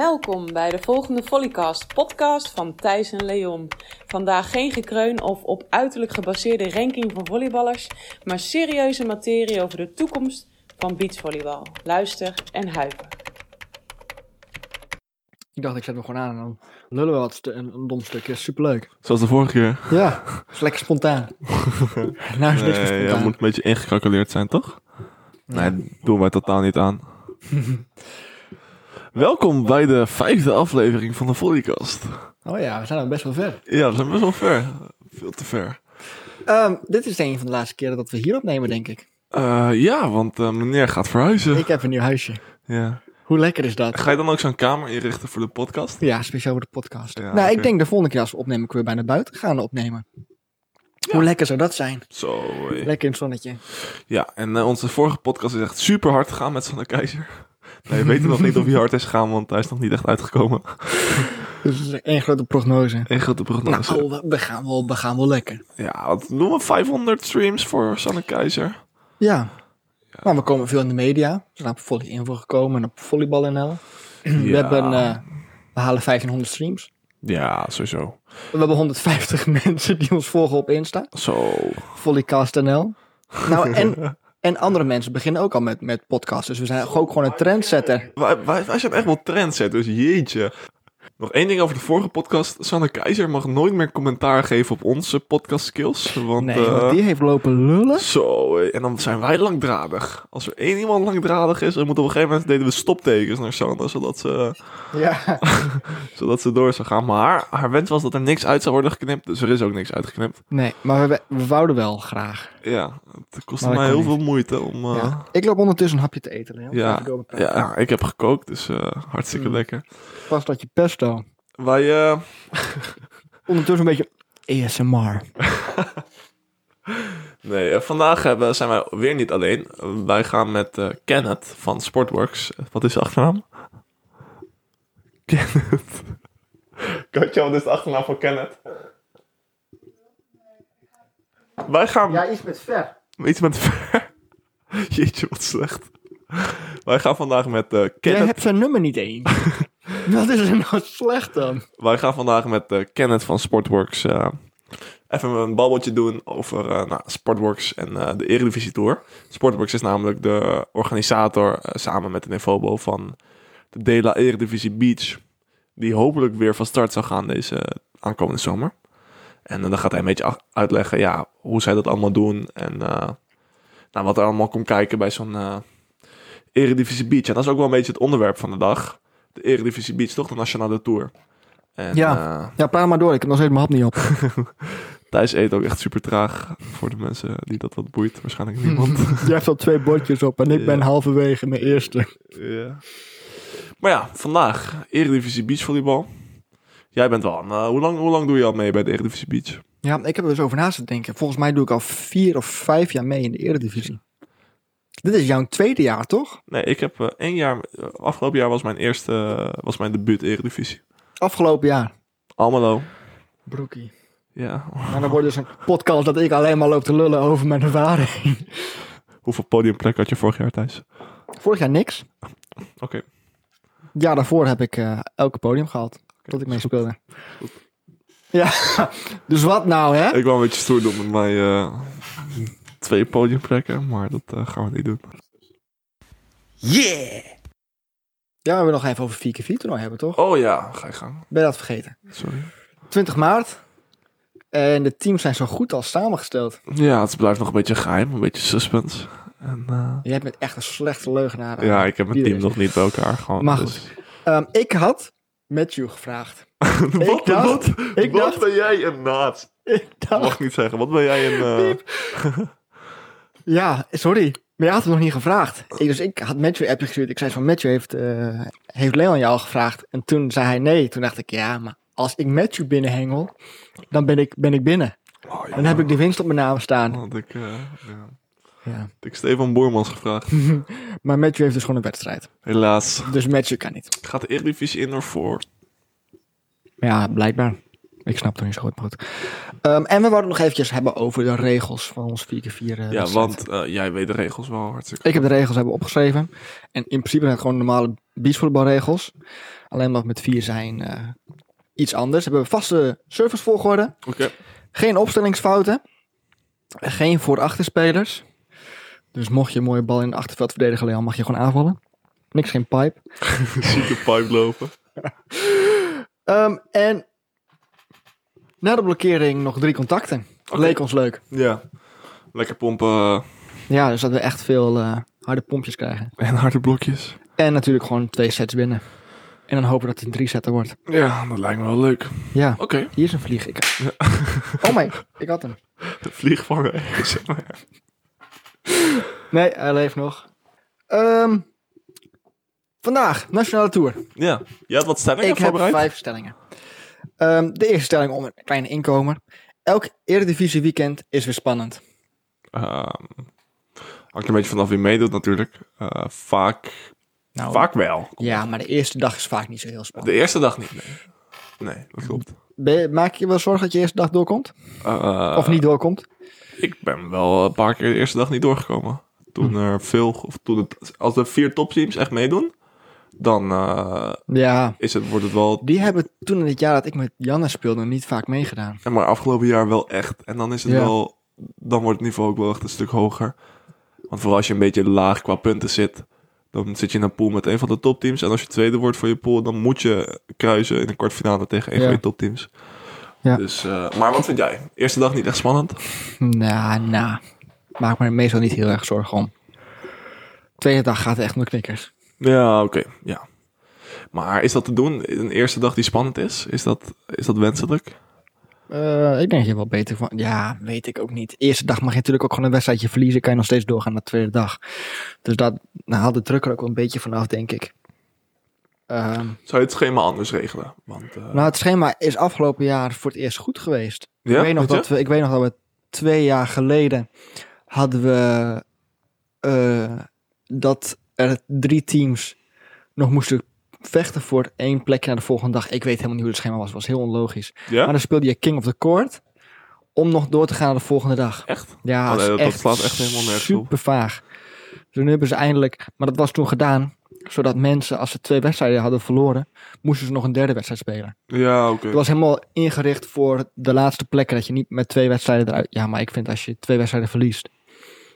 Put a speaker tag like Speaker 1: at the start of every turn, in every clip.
Speaker 1: Welkom bij de volgende Volleycast, podcast van Thijs en Leon. Vandaag geen gekreun of op uiterlijk gebaseerde ranking van volleyballers, maar serieuze materie over de toekomst van beachvolleybal. Luister en huiver.
Speaker 2: Ik dacht, ik zet hem gewoon aan en dan lullen we wat een, een dom stukje. Superleuk.
Speaker 3: Zoals de vorige keer.
Speaker 2: Ja, is lekker spontaan. nou is
Speaker 3: Nee,
Speaker 2: spontaan.
Speaker 3: ja, moet een beetje ingecalculeerd zijn, toch? Nee, doen wij totaal niet aan. Welkom bij de vijfde aflevering van de Volleycast.
Speaker 2: Oh ja, we zijn al best wel ver.
Speaker 3: Ja, we zijn best wel ver. Veel te ver.
Speaker 2: Ehm, dit is een van de laatste keren dat we hier opnemen, denk ik.
Speaker 3: Eh, ja, want eh, meneer gaat verhuizen.
Speaker 2: Ik heb een nieuw huisje.
Speaker 3: Ja.
Speaker 2: Hoe lekker is dat?
Speaker 3: Ga je dan ook zo'n kamer inrichten voor de podcast?
Speaker 2: Ja, speciaal voor de podcast.
Speaker 3: Ja,
Speaker 2: nou, ik denk de volgende keer als we opnemen, kunnen we bij naar buiten gaan opnemen. Hoe lekker zou dat zijn?
Speaker 3: Zo. hé.
Speaker 2: Lekker in het zonnetje.
Speaker 3: Ja, en eh, onze vorige podcast is echt super hard gegaan met Sanne Keizer. Nee, we weten nog niet of hij hard is gegaan, want hij is nog niet echt uitgekomen.
Speaker 2: Dus is één grote prognose.
Speaker 3: Een grote prognose.
Speaker 2: Nou, we- we gaan, wel, we gaan wel lekker.
Speaker 3: Ja, wat we? 500 streams voor Sanne Keizer.
Speaker 2: Ja. Maar we komen veel in de media. We zijn op Volley Info gekomen en op Volleybal NL. We,
Speaker 3: Ja.
Speaker 2: hebben, eh, we halen 1500 streams.
Speaker 3: Ja, sowieso.
Speaker 2: We hebben 150 mensen die ons volgen op Insta.
Speaker 3: Zo.
Speaker 2: Volleycast NL. Nou, en, en andere mensen beginnen ook al met, met podcasts. Dus we zijn ook gewoon een trendsetter.
Speaker 3: Wij, wij, wij zijn echt wel trendsetters, jeetje. Nog één ding over de vorige podcast. Sanne Keizer mag nooit meer commentaar geven op onze podcast skills. Want,
Speaker 2: Nee,
Speaker 3: eh,
Speaker 2: want die heeft lopen lullen.
Speaker 3: Zo, hé. en dan zijn wij langdradig. Als er één iemand langdradig is, dan moeten op een gegeven moment deden we stoptekens naar Sanne, zodat ze,
Speaker 2: Ja.
Speaker 3: zodat ze door zou gaan. Maar haar wens was dat er niks uit zou worden geknipt, dus er is ook niks uitgeknipt.
Speaker 2: Nee, maar we, we wouden wel graag.
Speaker 3: Ja, het kostte mij heel veel moeite om... eh,
Speaker 2: Ja. Ik loop ondertussen een hapje te eten.
Speaker 3: Ja, ja, ik heb gekookt, dus eh, hartstikke
Speaker 2: Mm.
Speaker 3: lekker.
Speaker 2: Pas dat je pesto.
Speaker 3: Wij, eh,
Speaker 2: Ondertussen een beetje ASMR.
Speaker 3: Nee, eh, vandaag hebben, zijn wij weer niet alleen. Wij gaan met eh, Kenneth van Sportworks. Wat is de achternaam? Kenneth. Katja, wat is de achternaam van Kenneth? Wij gaan...
Speaker 2: Ja, iets met ver.
Speaker 3: Iets met ver. Jeetje, wat slecht. Wij gaan vandaag met eh,
Speaker 2: Jij
Speaker 3: Kenneth...
Speaker 2: hebt zijn nummer niet eens. Wat is er nou slecht dan?
Speaker 3: Wij gaan vandaag met eh, Kenneth van Sportworks eh, even een babbeltje doen over eh, nou, Sportworks en de Eredivisie Tour. Sportworks is namelijk de organisator samen met de Nevobo van de Dela Eredivisie Beach. Die hopelijk weer van start zal gaan deze aankomende zomer. En dan gaat hij een beetje uitleggen ja, hoe zij dat allemaal doen. En nou, wat er allemaal komt kijken bij zo'n Eredivisie Beach. En dat is ook wel een beetje het onderwerp van de dag. De Eredivisie Beach, toch? De Nationale Tour. En,
Speaker 2: Ja.
Speaker 3: eh,
Speaker 2: Ja, praat maar door. Ik heb nog steeds mijn hap niet op.
Speaker 3: Thijs eet ook echt super traag. Voor de mensen die dat wat boeit. Waarschijnlijk niemand.
Speaker 2: Jij hebt al twee bordjes op en ik ben halverwege mijn eerste.
Speaker 3: ja. Maar ja, vandaag Eredivisie Beachvolleybal. Jij bent wel eh, hoe, lang, hoe lang doe je al mee bij de Eredivisie Beach?
Speaker 2: Ja, ik heb er dus over na te denken. Volgens mij doe ik al vier of vijf jaar mee in de Eredivisie. Dit is jouw tweede jaar, toch?
Speaker 3: Nee, ik heb eh, één jaar... eh, afgelopen jaar was mijn eerste... eh, was mijn debuut Eredivisie.
Speaker 2: Afgelopen jaar.
Speaker 3: Almelo.
Speaker 2: Broekie.
Speaker 3: Ja.
Speaker 2: Maar dan wordt dus een podcast dat ik alleen maar loop te lullen over mijn ervaring.
Speaker 3: Hoeveel podiumplekken had je vorig jaar, Thijs?
Speaker 2: Vorig jaar niks.
Speaker 3: Oké.
Speaker 2: Ja, daarvoor heb ik elke podium gehad. Dat ik mee speelde. Ja, dus wat nou, hè?
Speaker 3: Ik wou een beetje stoer doen met mijn twee podiumplekken. Maar dat eh, gaan we niet doen.
Speaker 2: Yeah! Ja, we willen nog even over 4x4 toernooi hebben, toch?
Speaker 3: Oh ja, ga je gang.
Speaker 2: Ben je dat vergeten?
Speaker 3: Sorry.
Speaker 2: 20 maart. En de teams zijn zo goed als samengesteld.
Speaker 3: Ja, het blijft nog een beetje geheim, een beetje suspense. En, eh,
Speaker 2: Jij bent echt een slechte leugenaar.
Speaker 3: ja, ik heb mijn team
Speaker 2: is.
Speaker 3: nog niet bij elkaar. Gewoon,
Speaker 2: Maar
Speaker 3: dus-
Speaker 2: Ehm, ik had Matthew gevraagd.
Speaker 3: wat,
Speaker 2: dacht-
Speaker 3: wat,
Speaker 2: ik
Speaker 3: wat
Speaker 2: dacht-
Speaker 3: ben jij een naad?
Speaker 2: Ik dacht,
Speaker 3: Mag niet zeggen. Wat ben jij een... eh,
Speaker 2: ja, sorry. Maar je had hem nog niet gevraagd. Ik, dus ik had Matthew appje gestuurd. Ik zei van Matthew heeft, eh, heeft Leon jou al gevraagd. En toen zei hij nee. Toen dacht ik, ja, maar als ik Matthew binnenhengel, dan ben ik, ben ik binnen.
Speaker 3: oh, ja.
Speaker 2: Dan heb ik de winst op mijn naam staan.
Speaker 3: Want ik, eh, ja.
Speaker 2: Ja.
Speaker 3: ik Stefan Boermans gevraagd.
Speaker 2: Maar Matthew heeft dus gewoon een wedstrijd.
Speaker 3: Helaas.
Speaker 2: Dus Matthew kan niet.
Speaker 3: Gaat de Eredivisie in of voor?
Speaker 2: Ja, blijkbaar. Ik snap het niet zo goed, maar goed. Ehm, en we wilden het nog eventjes hebben over de regels van ons 4x4 eh,
Speaker 3: Ja, want eh, jij weet de regels wel hartstikke.
Speaker 2: Ik heb de regels hebben opgeschreven. En in principe zijn het gewoon normale beachvolleybalregels. Alleen maar met vier zijn eh, iets anders. We hebben vaste servicevolgorde.
Speaker 3: Oké.
Speaker 2: Geen opstellingsfouten. Geen voor-achterspelers. Dus mocht je een mooie bal in het achterveld verdedigen, Leon, mag je gewoon aanvallen. Niks, geen pipe.
Speaker 3: Zieke pipe lopen.
Speaker 2: Ehm, en na de blokkering nog drie contacten. Leek ons leuk.
Speaker 3: Ja. Lekker pompen
Speaker 2: Ja, dus dat we echt veel eh, harde pompjes krijgen.
Speaker 3: en harde blokjes.
Speaker 2: En natuurlijk gewoon twee sets winnen. En dan hopen dat het een drie setter wordt.
Speaker 3: Ja, dat lijkt me wel leuk.
Speaker 2: Ja,
Speaker 3: Oké.
Speaker 2: hier is een vlieg. Ik... Oh mijn, ik had hem.
Speaker 3: Vliegvanger. zeg maar.
Speaker 2: Nee, hij leeft nog. Ehm, vandaag, Nationale Tour.
Speaker 3: ja. Je had wat stellingen
Speaker 2: Ik heb
Speaker 3: voorbereid?
Speaker 2: vijf stellingen. Ehm, de eerste stelling om een kleine inkomer. Elk Eredivisie weekend is weer spannend.
Speaker 3: Ehm, hangt een beetje vanaf wie meedoet natuurlijk. Eh, vaak,
Speaker 2: Nou,
Speaker 3: vaak wel.
Speaker 2: Ja, maar de eerste dag is vaak niet zo heel spannend.
Speaker 3: De eerste dag niet, nee. Nee, dat klopt.
Speaker 2: Je- maak je wel zorgen dat je eerste dag doorkomt?
Speaker 3: Eh,
Speaker 2: of niet doorkomt?
Speaker 3: Ik ben wel een paar keer de eerste dag niet doorgekomen. Toen er veel, of toen het, als er vier topteams echt meedoen, dan eh,
Speaker 2: Ja,
Speaker 3: is het, wordt het wel,
Speaker 2: die hebben toen in het jaar dat ik met Janne speelde niet vaak meegedaan.
Speaker 3: maar afgelopen jaar wel echt. En dan is het
Speaker 2: Ja.
Speaker 3: wel, dan wordt het niveau ook wel echt een stuk hoger. Want vooral als je een beetje laag qua punten zit, dan zit je in een pool met een van de topteams. En als je tweede wordt voor je pool, dan moet je kruisen in een kwartfinale tegen een
Speaker 2: Ja.
Speaker 3: van je topteams.
Speaker 2: Ja.
Speaker 3: Dus, eh, maar wat vind jij? Eerste dag niet echt spannend?
Speaker 2: Nou, nou. Maak me meestal niet heel erg zorgen om. Tweede dag gaat het echt om de knikkers.
Speaker 3: Ja, oké. Ja. Maar is dat te doen? Een eerste dag die spannend is? Is dat, is dat wenselijk?
Speaker 2: Eh, ik denk je wel beter van. Ja, weet ik ook niet. Eerste dag mag je natuurlijk ook gewoon een wedstrijdje verliezen. Kan je nog steeds doorgaan naar de tweede dag. Dus dat nou, haalt de druk er ook wel een beetje vanaf, denk ik. Ehm,
Speaker 3: Zou je het schema anders regelen? Want, eh,
Speaker 2: nou, het schema is afgelopen jaar voor het eerst goed geweest.
Speaker 3: ja,
Speaker 2: ik, weet nog
Speaker 3: weet
Speaker 2: dat we, ik weet nog dat we twee jaar geleden hadden we eh, dat er drie teams nog moesten vechten voor één plekje naar de volgende dag. Ik weet helemaal niet hoe het schema was. Het was heel onlogisch.
Speaker 3: Ja?
Speaker 2: Maar dan speelde je King of the Court om nog door te gaan naar de volgende dag.
Speaker 3: Echt?
Speaker 2: Ja,
Speaker 3: Oh, dat-
Speaker 2: echt
Speaker 3: slaat echt helemaal nergens
Speaker 2: super vaag. Dus nu hebben ze eindelijk, maar dat was toen gedaan, zodat mensen, als ze twee wedstrijden hadden verloren, moesten ze nog een derde wedstrijd spelen.
Speaker 3: Ja, oké.
Speaker 2: Het was helemaal ingericht voor de laatste plekken, dat je niet met twee wedstrijden eruit... Ja, maar ik vind als je twee wedstrijden verliest,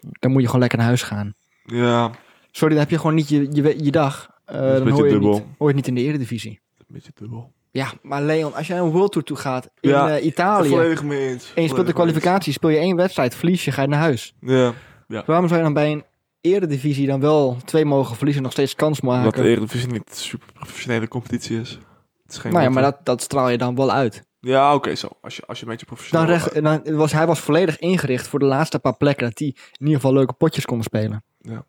Speaker 2: dan moet je gewoon lekker naar huis gaan.
Speaker 3: Ja,
Speaker 2: Sorry, dan heb je gewoon niet je, je, je dag. Eh,
Speaker 3: een
Speaker 2: dan
Speaker 3: beetje
Speaker 2: hoor je,
Speaker 3: dubbel.
Speaker 2: niet, hoor je het niet in de eredivisie.
Speaker 3: een beetje dubbel.
Speaker 2: Ja, maar Leon, als jij een World Tour toe gaat in
Speaker 3: Ja,
Speaker 2: eh, Italië...
Speaker 3: Volledig mee eens.
Speaker 2: En je speelt de kwalificatie, speel je één wedstrijd, verlies je, ga je naar huis.
Speaker 3: eens. Ja,
Speaker 2: Waarom zou je dan bij een eredivisie dan wel twee mogen verliezen en nog steeds kans
Speaker 3: omdat
Speaker 2: maken?
Speaker 3: de Eredivisie niet een super professionele competitie is. Het is geen
Speaker 2: nou ja, maar dat, dat straal je dan wel uit.
Speaker 3: Ja, oké, zo. Als je, als je een beetje professioneel...
Speaker 2: Dan recht, dan was, hij was volledig ingericht voor de laatste paar plekken dat hij in ieder geval leuke potjes kon spelen.
Speaker 3: Ja,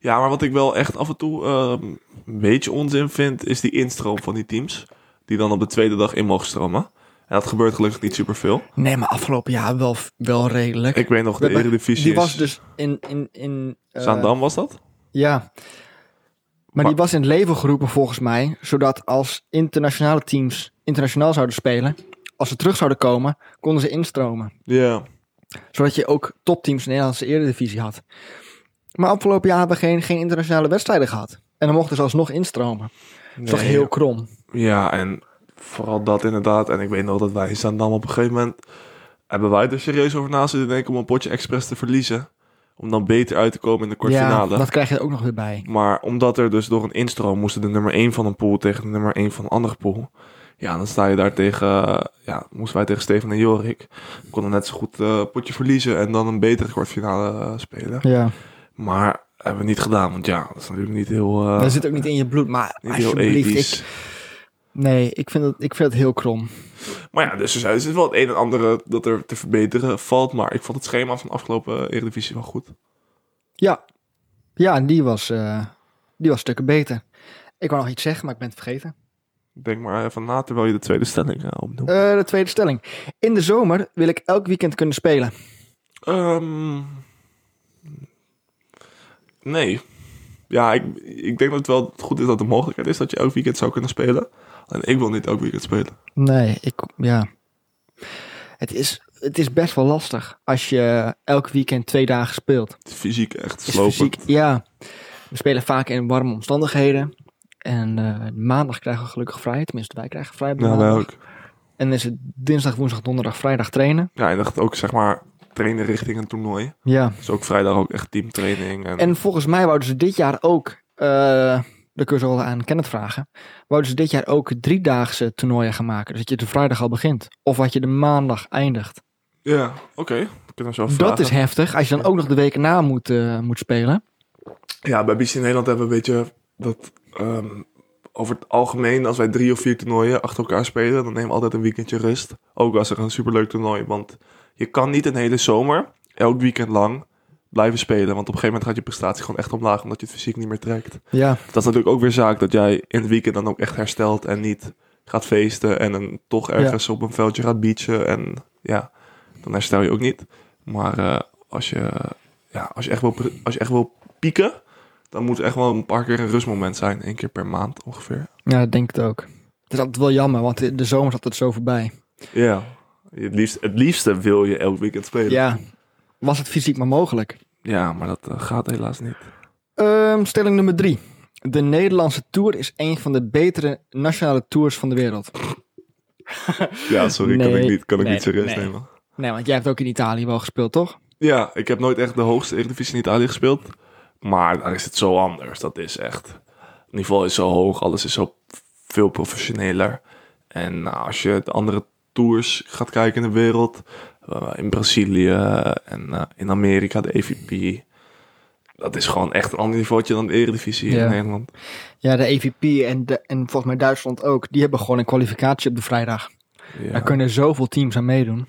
Speaker 3: maar wat ik wel echt af en toe ehm, een beetje onzin vind, is die instroom van die teams. Die dan op de tweede dag in mogen stromen. En dat gebeurt gelukkig niet superveel.
Speaker 2: Nee, maar afgelopen jaar wel, wel redelijk.
Speaker 3: Ik weet nog, de Eredivisie
Speaker 2: die
Speaker 3: is...
Speaker 2: was dus in... in, in eh,
Speaker 3: Zaandam was dat?
Speaker 2: Ja. Maar, die was in het leven geroepen volgens mij, zodat als internationale teams internationaal zouden spelen, als ze terug zouden komen, konden ze instromen.
Speaker 3: Ja.
Speaker 2: Zodat je ook topteams in de Nederlandse Eredivisie had. Maar afgelopen jaar hebben we geen, geen internationale wedstrijden gehad. En dan mochten ze alsnog instromen. Dat is toch
Speaker 3: Nee,
Speaker 2: heel krom.
Speaker 3: Ja, en vooral dat inderdaad. En ik weet nog dat wij in Zaandam op een gegeven moment... hebben wij er serieus over na zitten denken om een potje expres te verliezen. Om dan beter uit te komen in de
Speaker 2: Ja,
Speaker 3: kwartfinale.
Speaker 2: dat krijg je er ook nog weer bij.
Speaker 3: Maar omdat er dus door een instroom moesten de nummer 1 van een pool tegen de nummer 1 van een andere pool. Ja, dan sta je daar tegen, eh, ja, moesten wij tegen Steven en Jorik. We konden net zo goed eh, potje verliezen en dan een betere kwartfinale eh, spelen.
Speaker 2: Ja.
Speaker 3: Maar hebben we niet gedaan, want ja, dat is natuurlijk niet heel, eh,
Speaker 2: dat zit ook niet in je bloed, maar alsjeblieft. Ik, nee, ik vind, het, ik vind het heel krom.
Speaker 3: Maar ja, dus er is wel het een en ander dat er te verbeteren valt. Maar ik vond het schema van de afgelopen Eredivisie wel goed.
Speaker 2: Ja, ja en die was, eh, die was stukken beter. Ik wou nog iets zeggen, maar ik ben het vergeten.
Speaker 3: Denk maar even na terwijl je de tweede stelling uh, opnoemt.
Speaker 2: De tweede stelling. In de zomer wil ik elk weekend kunnen spelen.
Speaker 3: Ehm, nee. Ja, ik, ik denk dat het wel goed is dat de mogelijkheid is dat je elk weekend zou kunnen spelen. En ik wil niet elk weekend spelen.
Speaker 2: Nee, ik, ja. Het is, het is best wel lastig als je elk weekend twee dagen speelt.
Speaker 3: Fysiek echt slopend.
Speaker 2: fysiek, ja. We spelen vaak in warme omstandigheden. En eh, maandag krijgen we gelukkig vrij. Tenminste, wij krijgen vrij
Speaker 3: Ja, wij ook.
Speaker 2: En dan is het dinsdag, woensdag, donderdag, vrijdag trainen.
Speaker 3: Ja, en dat ook zeg maar trainen richting een toernooi.
Speaker 2: Ja.
Speaker 3: Dus ook vrijdag ook echt teamtraining. En,
Speaker 2: En volgens mij wouden ze dit jaar ook, je zo wel aan Kenneth vragen, wouden ze dit jaar ook driedaagse toernooien gaan maken. Dus dat je de vrijdag al begint. Of wat je de maandag eindigt.
Speaker 3: Ja, oké. Dat vragen.
Speaker 2: is heftig, als je dan ook nog de weken na moet, eh, moet spelen.
Speaker 3: Ja, bij BC Nederland hebben we een beetje dat... ehm, over het algemeen, als wij drie of vier toernooien achter elkaar spelen... dan nemen we altijd een weekendje rust. Ook als er een superleuk toernooi... want je kan niet een hele zomer, elk weekend lang... blijven spelen. Want op een gegeven moment gaat je prestatie gewoon echt omlaag... omdat je het fysiek niet meer trekt.
Speaker 2: Ja,
Speaker 3: Dat is natuurlijk ook weer zaak dat jij in het weekend dan ook echt herstelt... en niet gaat feesten en dan toch ergens op een veldje gaat beachen. En ja, dan herstel je ook niet. Maar eh, als, je, ja, als, je echt wil, als je echt wil pieken... dan moet echt wel een paar keer een rustmoment zijn. één keer per maand ongeveer.
Speaker 2: ja, dat denk ik het ook. Het is altijd wel jammer, want de- zomer zat het zo voorbij.
Speaker 3: Ja, het, liefst, het liefste wil je elk weekend spelen.
Speaker 2: Ja, was het fysiek maar mogelijk.
Speaker 3: Ja, maar dat eh, gaat helaas niet.
Speaker 2: Ehm, stelling nummer drie. De Nederlandse Tour is een van de betere nationale tours van de wereld.
Speaker 3: Ja, sorry, kan
Speaker 2: Nee,
Speaker 3: ik niet, kan ik
Speaker 2: nee,
Speaker 3: niet serieus
Speaker 2: nee.
Speaker 3: nemen.
Speaker 2: Nee, want jij hebt ook in Italië wel gespeeld, toch?
Speaker 3: Ja, ik heb nooit echt de hoogste Eredivisie in Italië gespeeld. Maar daar is het zo anders. Dat is echt... Het niveau is zo hoog, alles is zo veel professioneler. En nou, als je de andere tours gaat kijken in de wereld... eh, in Brazilië en eh, in Amerika, de EVP... Dat is gewoon echt een ander niveau dan de Eredivisie
Speaker 2: Ja.
Speaker 3: in Nederland.
Speaker 2: Ja, de EVP en, de, en volgens mij Duitsland ook. Die hebben gewoon een kwalificatie op de vrijdag.
Speaker 3: Ja.
Speaker 2: Daar kunnen zoveel teams aan meedoen.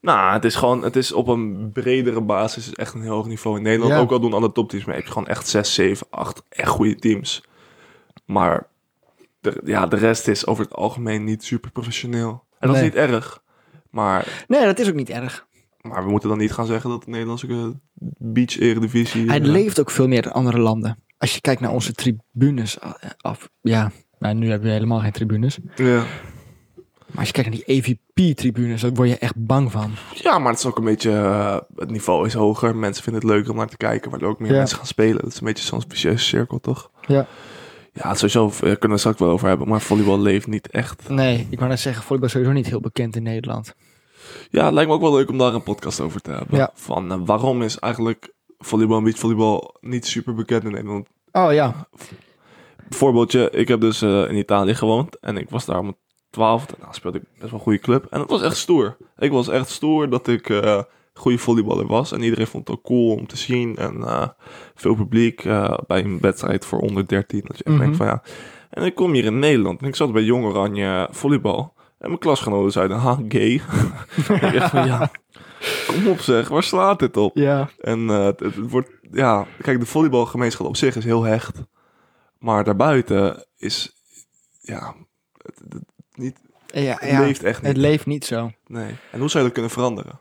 Speaker 3: Nou, het is gewoon, het is op een bredere basis echt een heel hoog niveau in Nederland.
Speaker 2: Ja.
Speaker 3: Ook al doen alle topteams mee, heb je gewoon echt 6, 7, 8 echt goede teams. Maar de, ja, de rest is over het algemeen niet super professioneel. En dat
Speaker 2: Nee.
Speaker 3: is niet erg. Maar,
Speaker 2: Nee, dat is ook niet erg.
Speaker 3: maar we moeten dan niet gaan zeggen dat de Nederlandse beach eredivisie...
Speaker 2: Hij
Speaker 3: eh,
Speaker 2: leeft ook veel meer in andere landen. Als je kijkt naar onze tribunes eh, af. Ja, nou, nu hebben we helemaal geen tribunes.
Speaker 3: Ja.
Speaker 2: Maar als je kijkt naar die EVP-tribunes, dan word je echt bang van.
Speaker 3: ja, maar het is ook een beetje... eh, het niveau is hoger. Mensen vinden het leuker om naar te kijken. Waardoor ook meer
Speaker 2: Ja.
Speaker 3: mensen gaan spelen. Dat is een beetje zo'n vicieuze cirkel, toch?
Speaker 2: Ja.
Speaker 3: Ja, sowieso eh, kunnen we het straks wel over hebben. Maar volleybal leeft niet echt.
Speaker 2: Nee, ik wou net zeggen, volleybal is sowieso niet heel bekend in Nederland.
Speaker 3: Ja, het lijkt me ook wel leuk om daar een podcast over te hebben.
Speaker 2: Ja.
Speaker 3: Van eh, waarom is eigenlijk volleybal en beachvolleybal niet super bekend in Nederland?
Speaker 2: Oh ja,
Speaker 3: Voorbeeldje, ik heb dus in Italië gewoond en ik was daar om mijn twaalfde. Nou, speelde ik best wel een goede club en het was echt stoer. Ik was echt stoer dat ik eh goede volleyballer was en iedereen vond het ook cool om te zien. En eh, veel publiek eh, bij een wedstrijd voor onder 13. Dat je echt
Speaker 2: Mhm.
Speaker 3: denkt van ja. En ik kom hier in Nederland en ik zat bij Jong Oranje volleybal. En mijn klasgenoten zeiden, ha, gay. ik van ja, kom op zeg, waar slaat dit op?
Speaker 2: ja.
Speaker 3: En het, het wordt, ja, kijk, de volleybalgemeenschap op zich is heel hecht. Maar daarbuiten is, ja, niet,
Speaker 2: ja,
Speaker 3: het
Speaker 2: ja.
Speaker 3: leeft echt niet.
Speaker 2: Het leeft niet zo.
Speaker 3: nee. En hoe zou je dat kunnen veranderen?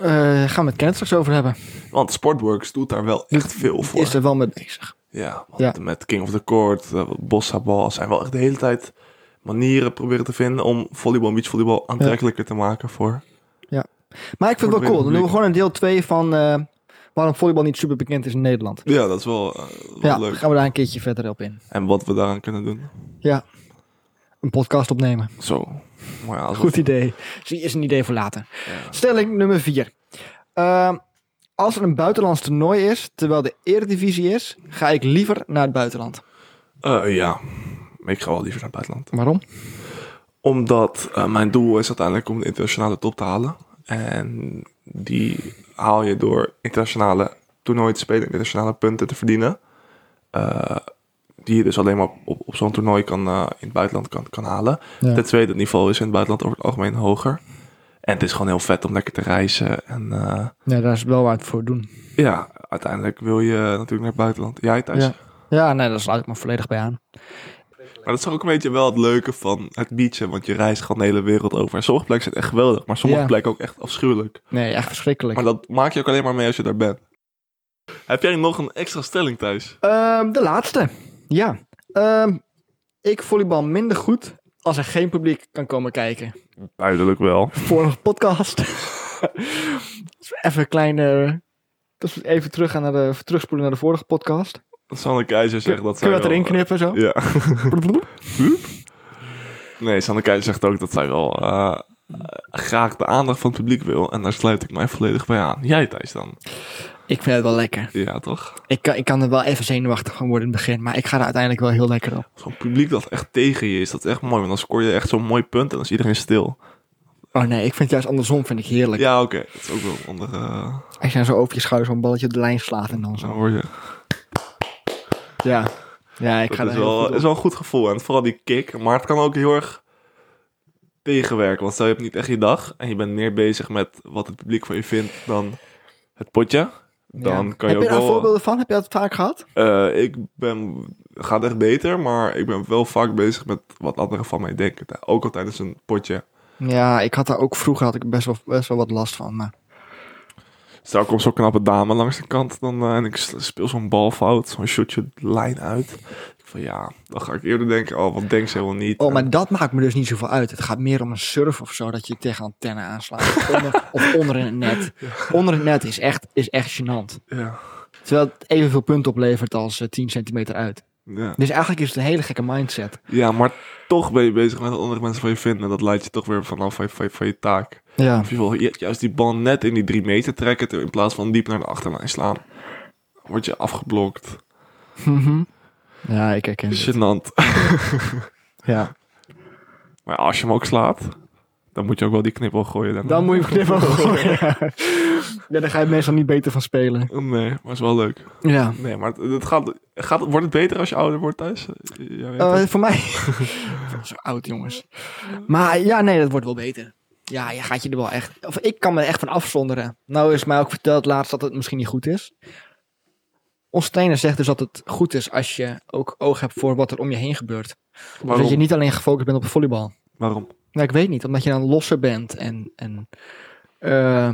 Speaker 2: Eh gaan we het Kenneth straks over hebben.
Speaker 3: Want Sportworks doet daar wel echt veel voor.
Speaker 2: Is er wel mee bezig.
Speaker 3: Ja, want
Speaker 2: Ja.
Speaker 3: met King of the Court, uh, Bossa Ball zijn wel echt de hele tijd manieren proberen te vinden om volleybal en beachvolleybal aantrekkelijker te maken voor.
Speaker 2: Maar ik vind het wel cool. Dan doen we gewoon een deel 2 van eh, waarom volleybal niet super bekend is in Nederland.
Speaker 3: Ja, dat is wel, eh, wel
Speaker 2: Ja,
Speaker 3: leuk.
Speaker 2: gaan we daar een keertje verder op in.
Speaker 3: En wat we daaraan kunnen doen.
Speaker 2: Ja, een podcast opnemen.
Speaker 3: Zo. Maar ja,
Speaker 2: Goed idee. Zie, is een idee voor later.
Speaker 3: Ja.
Speaker 2: Stelling nummer 4. als er een buitenlands toernooi is, terwijl de eredivisie is, ga ik liever naar het buitenland.
Speaker 3: Eh, ja, ik ga wel liever naar het buitenland.
Speaker 2: Waarom?
Speaker 3: Omdat eh, mijn doel is uiteindelijk om de internationale top te halen. En die haal je door internationale toernooien te spelen, internationale punten te verdienen. Die je dus alleen maar op, op zo'n toernooi kan, eh, in het buitenland kan, kan halen.
Speaker 2: Ja.
Speaker 3: Ten tweede, het niveau is in het buitenland over het algemeen hoger. En het is gewoon heel vet om lekker te reizen. En eh,
Speaker 2: Ja, daar is wel wat voor doen.
Speaker 3: ja, uiteindelijk wil je natuurlijk naar het buitenland. Jij thuis?
Speaker 2: Ja. Ja, nee, daar sluit ik me volledig bij aan.
Speaker 3: Maar dat is ook een beetje wel het leuke van het beachen. Want je reist gewoon de hele wereld over. En sommige plekken zijn echt geweldig. Maar sommige
Speaker 2: Ja.
Speaker 3: plekken ook echt afschuwelijk.
Speaker 2: Nee, echt verschrikkelijk.
Speaker 3: Maar dat maak je ook alleen maar mee als je daar bent. Heb jij nog een extra stelling thuis?
Speaker 2: Ehm, de laatste. Ja. Ehm, ik volleybal minder goed als er geen publiek kan komen kijken.
Speaker 3: Duidelijk wel.
Speaker 2: Vorige podcast. even een kleine... Dus even terug gaan naar de, terugspoelen naar de vorige podcast.
Speaker 3: Sanne Keizer zegt dat
Speaker 2: Kun
Speaker 3: zij
Speaker 2: je dat erin knippen zo?
Speaker 3: eh, Ja. Nee, Sanne Keizer zegt ook dat zij wel eh, graag de aandacht van het publiek wil. En daar sluit ik mij volledig bij aan. Jij Thijs dan?
Speaker 2: Ik vind het wel lekker.
Speaker 3: Ja, toch?
Speaker 2: Ik kan, ik kan er wel even zenuwachtig van worden in het begin. Maar ik ga er uiteindelijk wel heel lekker op.
Speaker 3: Zo'n publiek dat echt tegen je is, dat is echt mooi. Want dan scoor je echt zo'n mooi punt en dan is iedereen stil.
Speaker 2: Oh nee, ik vind het juist andersom vind ik heerlijk.
Speaker 3: Ja, oké. Dat is ook wel een andere... eh,
Speaker 2: Als je dan zo over je schouder zo'n balletje op de lijn slaat en dan
Speaker 3: zo hoor je.
Speaker 2: Ja, ja ik ga
Speaker 3: Dat
Speaker 2: er
Speaker 3: is wel,
Speaker 2: goed op.
Speaker 3: is wel een goed gevoel. En vooral die kick. Maar het kan ook heel erg tegenwerken. Want stel je hebt niet echt je dag. En je bent meer bezig met wat het publiek van je vindt dan het potje. Dan
Speaker 2: Ja.
Speaker 3: kan je
Speaker 2: Heb je daar
Speaker 3: wel...
Speaker 2: voorbeelden van? Heb je dat vaak gehad?
Speaker 3: Eh, ik ben, gaat echt beter, maar ik ben wel vaak bezig met wat anderen van mij denken. Ook al tijdens een potje.
Speaker 2: Ja, ik had daar ook vroeger had ik best wel, best wel wat last van. Maar
Speaker 3: Stel, komt zo'n knappe dame langs de kant dan, eh, en ik speel zo'n bal fout, zo'n shotje lijn uit. Van ja, dan ga ik eerder denken, oh, wat denkt ze helemaal niet.
Speaker 2: Oh, maar dat maakt me dus niet zoveel uit. Het gaat meer om een surf of zo, dat je tegen een antenne aanslaat. Of onder, of onder in het net. Onder het net is echt, is echt gênant.
Speaker 3: Ja,
Speaker 2: Terwijl het evenveel punten oplevert als eh, 10 centimeter uit.
Speaker 3: ja.
Speaker 2: Dus eigenlijk is het een hele gekke mindset.
Speaker 3: ja, maar toch ben je bezig met wat andere mensen van je vinden. En dat leidt je toch weer vanaf van je, van je, van je taak.
Speaker 2: Ja.
Speaker 3: Of je wil juist die bal net in die drie meter trekken, in plaats van diep naar de achterlijn slaan. Word je afgeblokt.
Speaker 2: Mhm. Ja, ik herken het.
Speaker 3: Gênant.
Speaker 2: Ja.
Speaker 3: Maar als je hem ook slaat, dan moet je ook wel die knippel gooien. daarna.
Speaker 2: Dan moet je knippen gooien. Ja, daar ga je meestal niet beter van spelen.
Speaker 3: Nee, maar is wel leuk.
Speaker 2: Ja.
Speaker 3: Nee, maar het, het gaat, gaat, wordt het beter als je ouder wordt thuis?
Speaker 2: Eh, voor mij. Zo oud, jongens. Maar ja, nee, dat wordt wel beter. Ja, je gaat je er wel echt. Of ik kan me er echt van afzonderen. Nou is mij ook verteld laatst dat het misschien niet goed is. Onze trainer zegt dus dat het goed is als je ook oog hebt voor wat er om je heen gebeurt.
Speaker 3: Waarom?
Speaker 2: dat je niet alleen gefocust bent op het volleybal.
Speaker 3: Waarom?
Speaker 2: Nou, ik weet niet, omdat je dan losser bent en. en eh,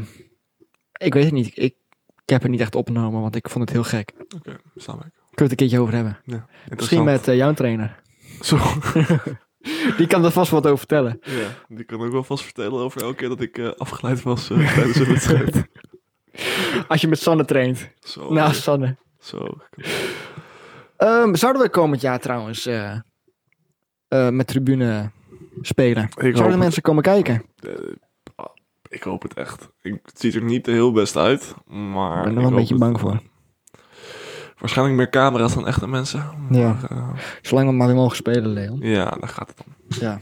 Speaker 2: ik weet het niet. Ik, ik heb het niet echt opgenomen, want ik vond het heel gek. Kunnen
Speaker 3: Oké, snap ik.
Speaker 2: we het een keertje over hebben?
Speaker 3: Ja,
Speaker 2: Misschien met eh, jouw trainer.
Speaker 3: Zo.
Speaker 2: Die kan er vast wat over vertellen.
Speaker 3: Ja, die kan ook wel vast vertellen over elke keer dat ik eh, afgeleid was tijdens een wedstrijd.
Speaker 2: Als je met Sanne traint.
Speaker 3: Zo.
Speaker 2: Nou, Sanne.
Speaker 3: Zo.
Speaker 2: Ehm, zouden we komend jaar trouwens eh, eh, met tribune spelen?
Speaker 3: hoop
Speaker 2: Zouden de
Speaker 3: het.
Speaker 2: mensen komen kijken?
Speaker 3: Eh, ah, ik hoop het echt. Ik, het ziet er niet heel best uit, maar...
Speaker 2: Ik ben er wel
Speaker 3: ik
Speaker 2: een beetje
Speaker 3: het.
Speaker 2: bang voor.
Speaker 3: Waarschijnlijk meer camera's dan echte mensen.
Speaker 2: Ja.
Speaker 3: Maar,
Speaker 2: Zolang we maar weer mogen spelen, Leon.
Speaker 3: ja, daar gaat het om.
Speaker 2: Ja.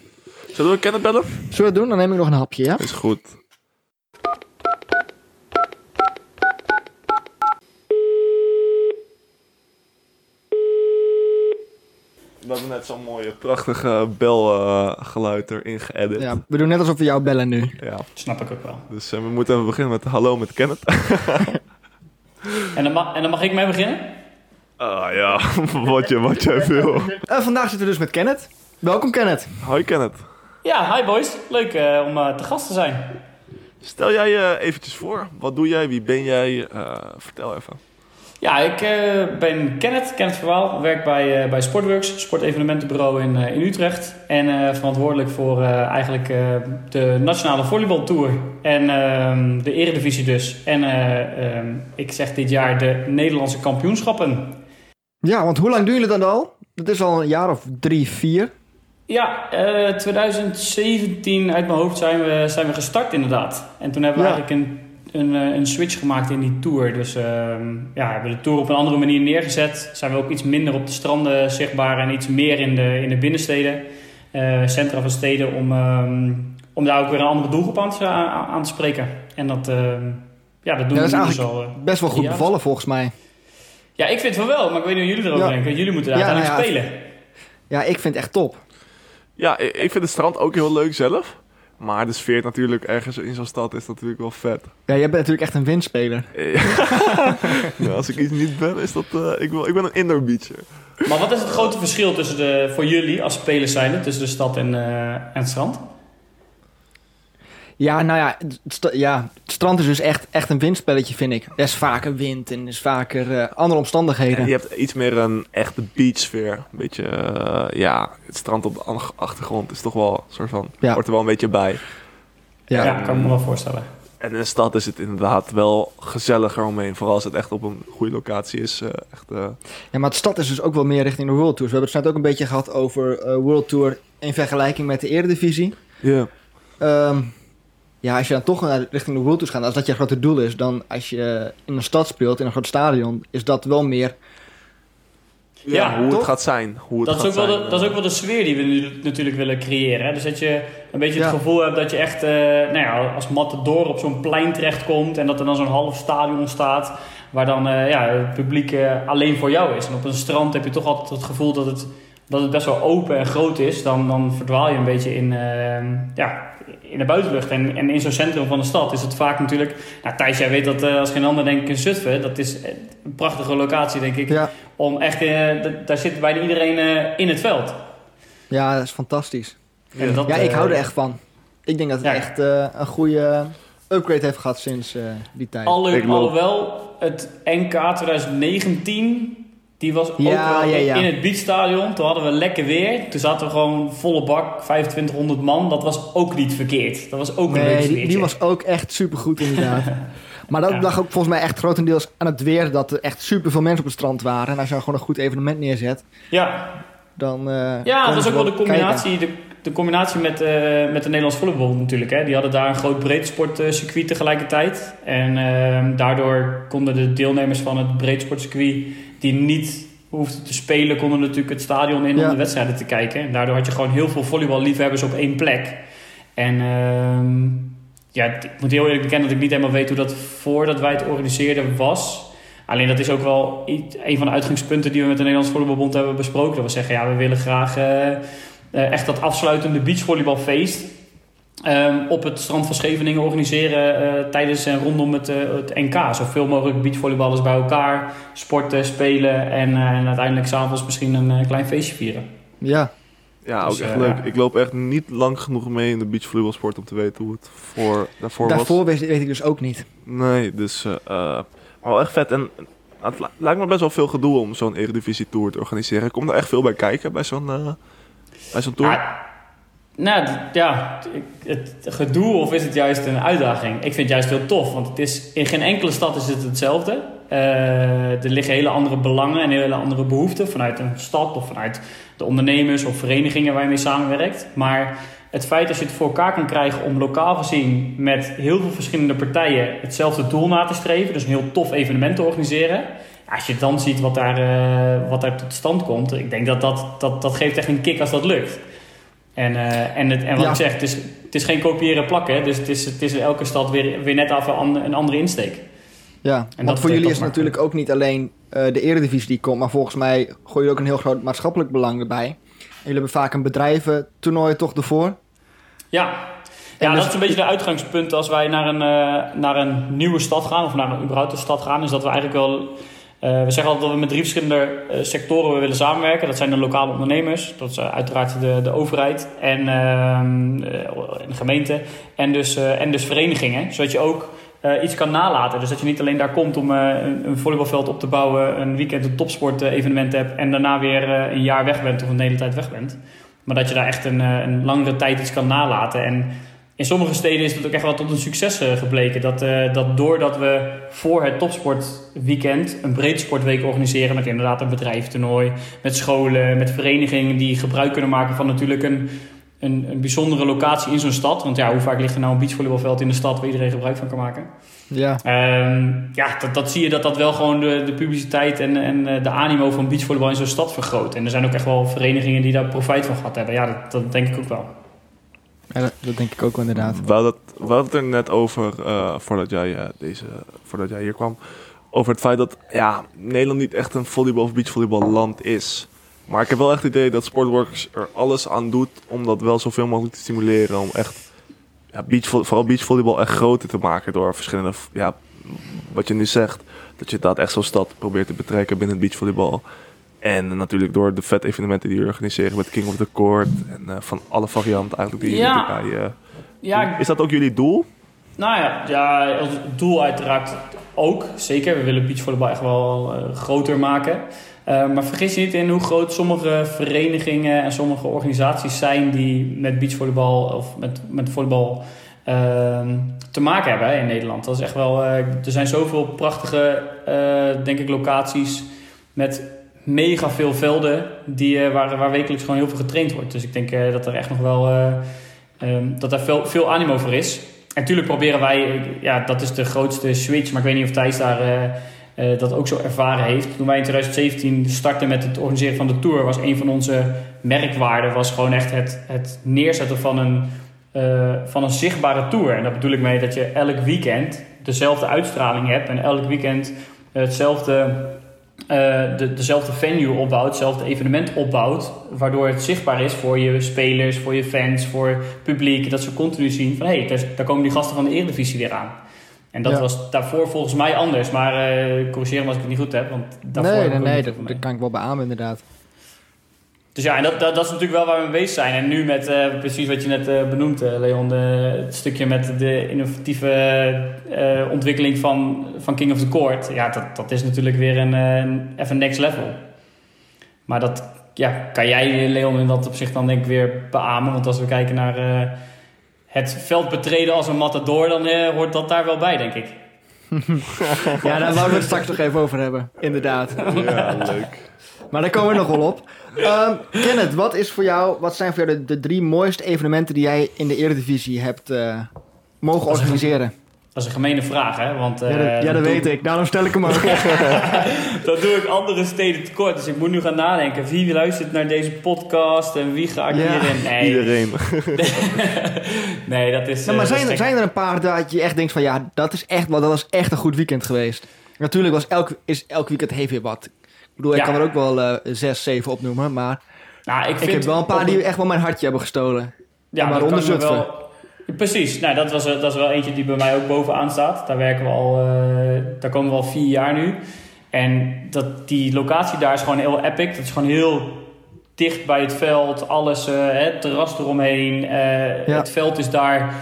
Speaker 3: Zullen we Kenneth bellen?
Speaker 2: Zullen we het doen? Dan neem ik nog een hapje, ja?
Speaker 3: Is goed. We hebben net zo'n mooie, prachtige belgeluid erin geëdit.
Speaker 2: Ja, we doen net alsof we jou bellen nu.
Speaker 3: Ja,
Speaker 4: Snap ik ook wel.
Speaker 3: dus eh, we moeten even beginnen met hallo met Kenneth.
Speaker 4: En dan, ma- en dan mag ik mee beginnen?
Speaker 3: Ah ja, wat, je, wat jij wil.
Speaker 2: Eh, vandaag zitten we dus met Kenneth. Welkom, Kenneth.
Speaker 3: Hoi Kenneth.
Speaker 4: Ja, hi boys. Leuk eh, om te gast te zijn.
Speaker 3: Stel jij je eventjes voor. Wat doe jij? Wie ben jij? Eh, vertel even.
Speaker 4: Ja, ik eh, ben Kenneth, Kenneth Verwaal. Werk bij, eh, bij Sportworks, sportevenementenbureau in, eh, in Utrecht. En verantwoordelijk voor eigenlijk de Nationale Volleybaltour. En ehm, de eredivisie dus. En eh, ehm, ik zeg dit jaar de Nederlandse kampioenschappen.
Speaker 2: Ja, want hoe lang doen jullie dat al? Dat is al een jaar of drie, vier.
Speaker 4: Ja, eh 2017 uit mijn hoofd zijn we, zijn we gestart inderdaad. En toen hebben we
Speaker 2: Ja.
Speaker 4: eigenlijk een, een, eh, een switch gemaakt in die tour. Dus ehm, ja, hebben we de tour op een andere manier neergezet. Zijn we ook iets minder op de stranden zichtbaar en iets meer in de, in de binnensteden. eh, centra van steden om, ehm, om daar ook weer een andere doelgroep aan te, aan, aan te spreken. En dat, ehm, ja, dat doen
Speaker 2: Ja, dat
Speaker 4: we
Speaker 2: is
Speaker 4: dus al. eh.
Speaker 2: Best wel goed
Speaker 4: Ja.
Speaker 2: bevallen volgens mij.
Speaker 4: ja, ik vind het wel wel, maar ik weet niet hoe jullie erover
Speaker 2: Ja.
Speaker 4: denken. Jullie moeten daar
Speaker 2: Ja,
Speaker 4: uiteindelijk
Speaker 2: nou ja,
Speaker 4: spelen.
Speaker 2: Ja, ik vind het echt top.
Speaker 3: Ja, ik vind het strand ook heel leuk zelf. Maar de sfeer natuurlijk ergens in zo'n stad is natuurlijk wel vet.
Speaker 2: Ja, jij bent natuurlijk echt een winspeler.
Speaker 3: ja, als ik iets niet ben, is dat... eh, ik, wil, ik ben een indoor beacher.
Speaker 4: Maar wat is het grote verschil tussen de, voor jullie als spelers zijnde tussen de stad en, eh, en het strand?
Speaker 2: Ja, nou ja het, ja, het strand is dus echt, echt een windspelletje, vind ik. Er is vaker wind en er is vaker eh, andere omstandigheden.
Speaker 3: Je hebt iets meer een echte beachsfeer. Een beetje, eh, ja, het strand op de ach- achtergrond is toch wel een soort van,
Speaker 2: Ja.
Speaker 3: hoort er wel een beetje bij.
Speaker 2: ja.
Speaker 4: Ja, kan ik me wel voorstellen.
Speaker 3: En in de stad is het inderdaad wel gezelliger omheen. Vooral als het echt op een goede locatie is. eh, echt, eh,
Speaker 2: Ja, maar de stad is dus ook wel meer richting de World Tour. We hebben het net ook een beetje gehad over eh, World Tour in vergelijking met de Eredivisie.
Speaker 3: ja.
Speaker 2: Ehm, ja, als je dan toch naar richting de World Tour gaat, als dat je grote doel is, dan als je in een stad speelt, in een groot stadion, is dat wel meer...
Speaker 4: Ja,
Speaker 3: hoe het gaat zijn. Hoe het
Speaker 4: Dat is,
Speaker 3: gaat
Speaker 4: ook wel
Speaker 3: zijn,
Speaker 4: de, dat is ook wel de sfeer die we nu natuurlijk willen creëren. Hè? Dus dat je een beetje het
Speaker 2: Ja.
Speaker 4: gevoel hebt dat je echt eh, nou ja, als matador op zo'n plein terechtkomt. En dat er dan zo'n half stadion staat. Waar dan eh, ja, het publiek eh, alleen voor jou is. En op een strand heb je toch altijd het gevoel dat het, dat het best wel open en groot is. Dan, dan verdwaal je een beetje in, ja, in de buitenlucht. En, en in zo'n centrum van de stad is het vaak natuurlijk... Nou, Thijs, jij weet dat eh, als geen ander denk ik in Zutphen. Dat is eh, een prachtige locatie denk ik.
Speaker 2: Ja,
Speaker 4: Om echt, eh, daar zit bijna iedereen in het veld.
Speaker 2: ja dat is fantastisch.
Speaker 4: En dat,
Speaker 2: Ja, ik hou er echt van. Ik denk dat het
Speaker 4: ja.
Speaker 2: echt eh, een goede upgrade heeft gehad sinds eh, die tijd.
Speaker 4: Alle, alhoewel het NK 2019, die was ook
Speaker 2: Ja,
Speaker 4: wel
Speaker 2: ja, ja.
Speaker 4: in het beachstadion. Toen hadden we lekker weer. Toen zaten we gewoon volle bak, 2500 man. Dat was ook niet verkeerd. Dat was ook een
Speaker 2: nee, die, die was ook echt supergoed inderdaad. maar dat lag ook volgens mij echt grotendeels aan het weer, dat er echt superveel mensen op het strand waren. En als je dan gewoon een goed evenement neerzet,
Speaker 4: Ja,
Speaker 2: dan... eh,
Speaker 4: ja dat was ook wel de combinatie, de, de combinatie met, eh, met de Nederlands Volleybalbond natuurlijk. Hè. Die hadden daar een groot breedsportcircuit tegelijkertijd. En ehm, daardoor konden de deelnemers van het breedsportcircuit die niet hoefden te spelen, konden natuurlijk het stadion in
Speaker 2: Ja.
Speaker 4: om de wedstrijden te kijken. En daardoor had je gewoon heel veel volleyballiefhebbers op één plek. En ehm, ja, ik moet heel eerlijk bekennen dat ik niet helemaal weet hoe dat voordat wij het organiseerden was. Alleen dat is ook wel iets- een van de uitgangspunten die we met de Nederlandse Volleybalbond hebben besproken. Dat we zeggen, ja, we willen graag eh, eh, echt dat afsluitende beachvolleybalfeest ehm, op het strand van Scheveningen organiseren eh, tijdens en rondom het, eh, het NK. Zoveel mogelijk beachvolleyballers bij elkaar, sporten, spelen en, eh, en uiteindelijk s'avonds misschien een klein feestje vieren.
Speaker 2: Ja,
Speaker 3: Ja,
Speaker 4: Dus,
Speaker 3: ook echt
Speaker 4: eh,
Speaker 3: leuk.
Speaker 4: ja.
Speaker 3: Ik loop echt niet lang genoeg mee in de beachvolleybalsport om te weten hoe het voor, daarvoor,
Speaker 2: daarvoor
Speaker 3: was.
Speaker 2: weet, weet ik dus ook niet.
Speaker 3: Nee, dus maar wel echt vet. En het li- lijkt me best wel veel gedoe om zo'n Eredivisie Tour te organiseren. Komt er echt veel bij kijken bij zo'n eh, bij zo'n tour?
Speaker 4: Ja, nou, ja, het gedoe of is het juist een uitdaging? Ik vind het juist heel tof, want het is, in geen enkele stad is het hetzelfde. Eh, er liggen hele andere belangen en hele andere behoeften vanuit een stad of vanuit de ondernemers of verenigingen waar je mee samenwerkt. Maar het feit dat je het voor elkaar kan krijgen om lokaal gezien met heel veel verschillende partijen hetzelfde doel na te streven, dus een heel tof evenement te organiseren. Als je dan ziet wat daar, eh, wat daar tot stand komt, ik denk dat dat, dat dat geeft echt een kick als dat lukt. En, eh, en, het, en wat
Speaker 2: Ja.
Speaker 4: ik zeg, het is, het is geen kopiëren plakken. Dus het is, het is in elke stad weer, weer net af een, ander- een andere insteek.
Speaker 2: Ja,
Speaker 4: En
Speaker 2: want
Speaker 4: dat
Speaker 2: voor jullie is het natuurlijk ook niet alleen eh, de eredivisie die komt, maar volgens mij gooi je ook een heel groot maatschappelijk belang erbij. En jullie hebben vaak een bedrijventoernooi toch ervoor?
Speaker 4: Ja, ja
Speaker 2: dus-
Speaker 4: dat is een beetje de uitgangspunt als wij naar een, eh, naar een nieuwe stad gaan, of naar een überhaupt een stad gaan, is dat we eigenlijk wel. Eh, we zeggen altijd dat we met drie verschillende eh, sectoren willen samenwerken. Dat zijn de lokale ondernemers, dat is eh, uiteraard de, de overheid en ehm, eh, de gemeente. En dus, en dus verenigingen, zodat je ook iets kan nalaten. Dus dat je niet alleen daar komt om een, een op te bouwen, een weekend een topsport evenement hebt en daarna weer een jaar weg bent of een hele tijd weg bent. Maar dat je daar echt een, een langere tijd iets kan nalaten. En in sommige steden is het ook echt wel tot een succes eh, gebleken. Dat, eh, dat doordat we voor het topsportweekend een breedsportweek organiseren... met inderdaad een bedrijfstoernooi, met scholen, met verenigingen... die gebruik kunnen maken van natuurlijk een, een, een bijzondere locatie in zo'n stad. Want ja, hoe vaak ligt er nou een beachvolleybalveld in de stad... waar iedereen gebruik van kan maken?
Speaker 2: Ja,
Speaker 4: Ehm, ja, dat, dat zie je dat dat wel gewoon de, de publiciteit en, en eh, de animo van beachvolleybal in zo'n stad vergroot. En er zijn ook echt wel verenigingen die daar profijt van gehad hebben. Ja, dat, dat denk ik ook wel.
Speaker 2: Ja dat, denk ik ook wel inderdaad.
Speaker 3: We hadden het, het er net over, eh, voordat, jij, eh, deze, voordat jij hier kwam, over het feit dat ja, Nederland niet echt een volleybal- of beachvolleyballand is. Maar ik heb wel echt het idee dat Sportworks er alles aan doet om dat wel zoveel mogelijk te stimuleren. Om echt, ja, beachvo- vooral beachvolleybal echt groter te maken door verschillende, ja, wat je nu zegt. Dat je dat echt zo'n stad probeert te betrekken binnen het beachvolleybal. En natuurlijk door de vet evenementen die we organiseren met King of the Court. En eh, van alle varianten eigenlijk die je
Speaker 4: Ja.
Speaker 3: natuurlijk bij, eh,
Speaker 4: Ja,
Speaker 3: Is dat ook jullie doel?
Speaker 4: Nou ja, ja, als doel uiteraard ook. Zeker, we willen beachvolleybal echt wel eh, groter maken. Maar vergis je niet in hoe groot sommige verenigingen en sommige organisaties zijn die met beachvolleybal of met, met volleybal ehm, te maken hebben hè, in Nederland. Dat is echt wel, er zijn zoveel prachtige, denk ik, locaties met mega veel velden die, eh, waar, waar wekelijks gewoon heel veel getraind wordt. Dus ik denk eh, dat er echt nog wel eh, ehm, dat er veel, veel animo voor is. En natuurlijk proberen wij, ja, dat is de grootste switch, maar ik weet niet of Thijs daar dat ook zo ervaren heeft. Toen wij in 2017 startten met het organiseren van de tour, was een van onze merkwaarden was gewoon echt het, het neerzetten van een, van een zichtbare tour. En daar bedoel ik mee dat je elk weekend dezelfde uitstraling hebt en elk weekend hetzelfde eh, de, dezelfde venue opbouwt, hetzelfde evenement opbouwt, waardoor het zichtbaar is voor je spelers, voor je fans, voor publiek, dat ze continu zien van hé, hey, daar komen die gasten van de Eredivisie weer aan. En dat
Speaker 2: Ja.
Speaker 4: was daarvoor volgens mij anders, maar eh corrigeer me als ik het niet goed heb, want daarvoor
Speaker 2: nee, nee, nee, dat, kan ik wel beamen inderdaad.
Speaker 4: Dus ja, en dat, dat, dat is natuurlijk wel waar we mee bezig zijn. En nu met eh, precies wat je net eh, benoemt, eh, Leon, de, het stukje met de innovatieve eh, ontwikkeling van, van King of the Court. Ja, dat, dat is natuurlijk weer een, eh, een even next level. Maar dat ja, kan jij, Leon, in dat opzicht dan denk ik weer beamen. Want als we kijken naar eh, het veld betreden als een matador, dan eh, hoort dat daar wel bij, denk ik.
Speaker 2: Ja, daar wouden we het straks nog even over hebben. Inderdaad.
Speaker 3: Ja, leuk.
Speaker 2: Maar daar komen we nog wel op. Ehm Kenneth, wat, is voor jou, wat zijn voor jou de, de drie mooiste evenementen die jij in de Eredivisie hebt eh, mogen organiseren?
Speaker 4: Dat is een gemene vraag, hè? Want,
Speaker 2: ja, dat,
Speaker 4: eh,
Speaker 2: ja, dat weet ik. Daarom stel ik hem ook.
Speaker 4: Dat doe ik andere steden tekort. Dus ik moet nu gaan nadenken. Wie luistert naar deze podcast en wie ga ik
Speaker 2: Ja,
Speaker 4: hierin? Nee,
Speaker 3: Iedereen.
Speaker 4: nee dat is.
Speaker 2: Nou, maar
Speaker 4: eh, dat
Speaker 2: zijn,
Speaker 4: is
Speaker 2: er- zijn er een paar dat je echt denkt van ja, dat is echt, wel, dat was echt een goed weekend geweest? Natuurlijk was elk, is elk weekend heeft weer wat. Ik bedoel, ik kan er ook wel eh, zes, zeven opnoemen, maar
Speaker 4: Nou, ik,
Speaker 2: ik
Speaker 4: vind
Speaker 2: heb wel een paar
Speaker 4: op
Speaker 2: die echt wel mijn hartje hebben gestolen.
Speaker 4: Ja,
Speaker 2: maar
Speaker 4: dat kan
Speaker 2: onder
Speaker 4: ik me
Speaker 2: Zutphen.
Speaker 4: wel. Precies, nou, dat, was, eh, dat is wel eentje die bij mij ook bovenaan staat. Daar werken we al, eh, daar komen we al vier jaar nu. En dat, die locatie daar is gewoon heel epic. Dat is gewoon heel dicht bij het veld, alles, het terras eromheen.
Speaker 2: Ja.
Speaker 4: Het veld is daar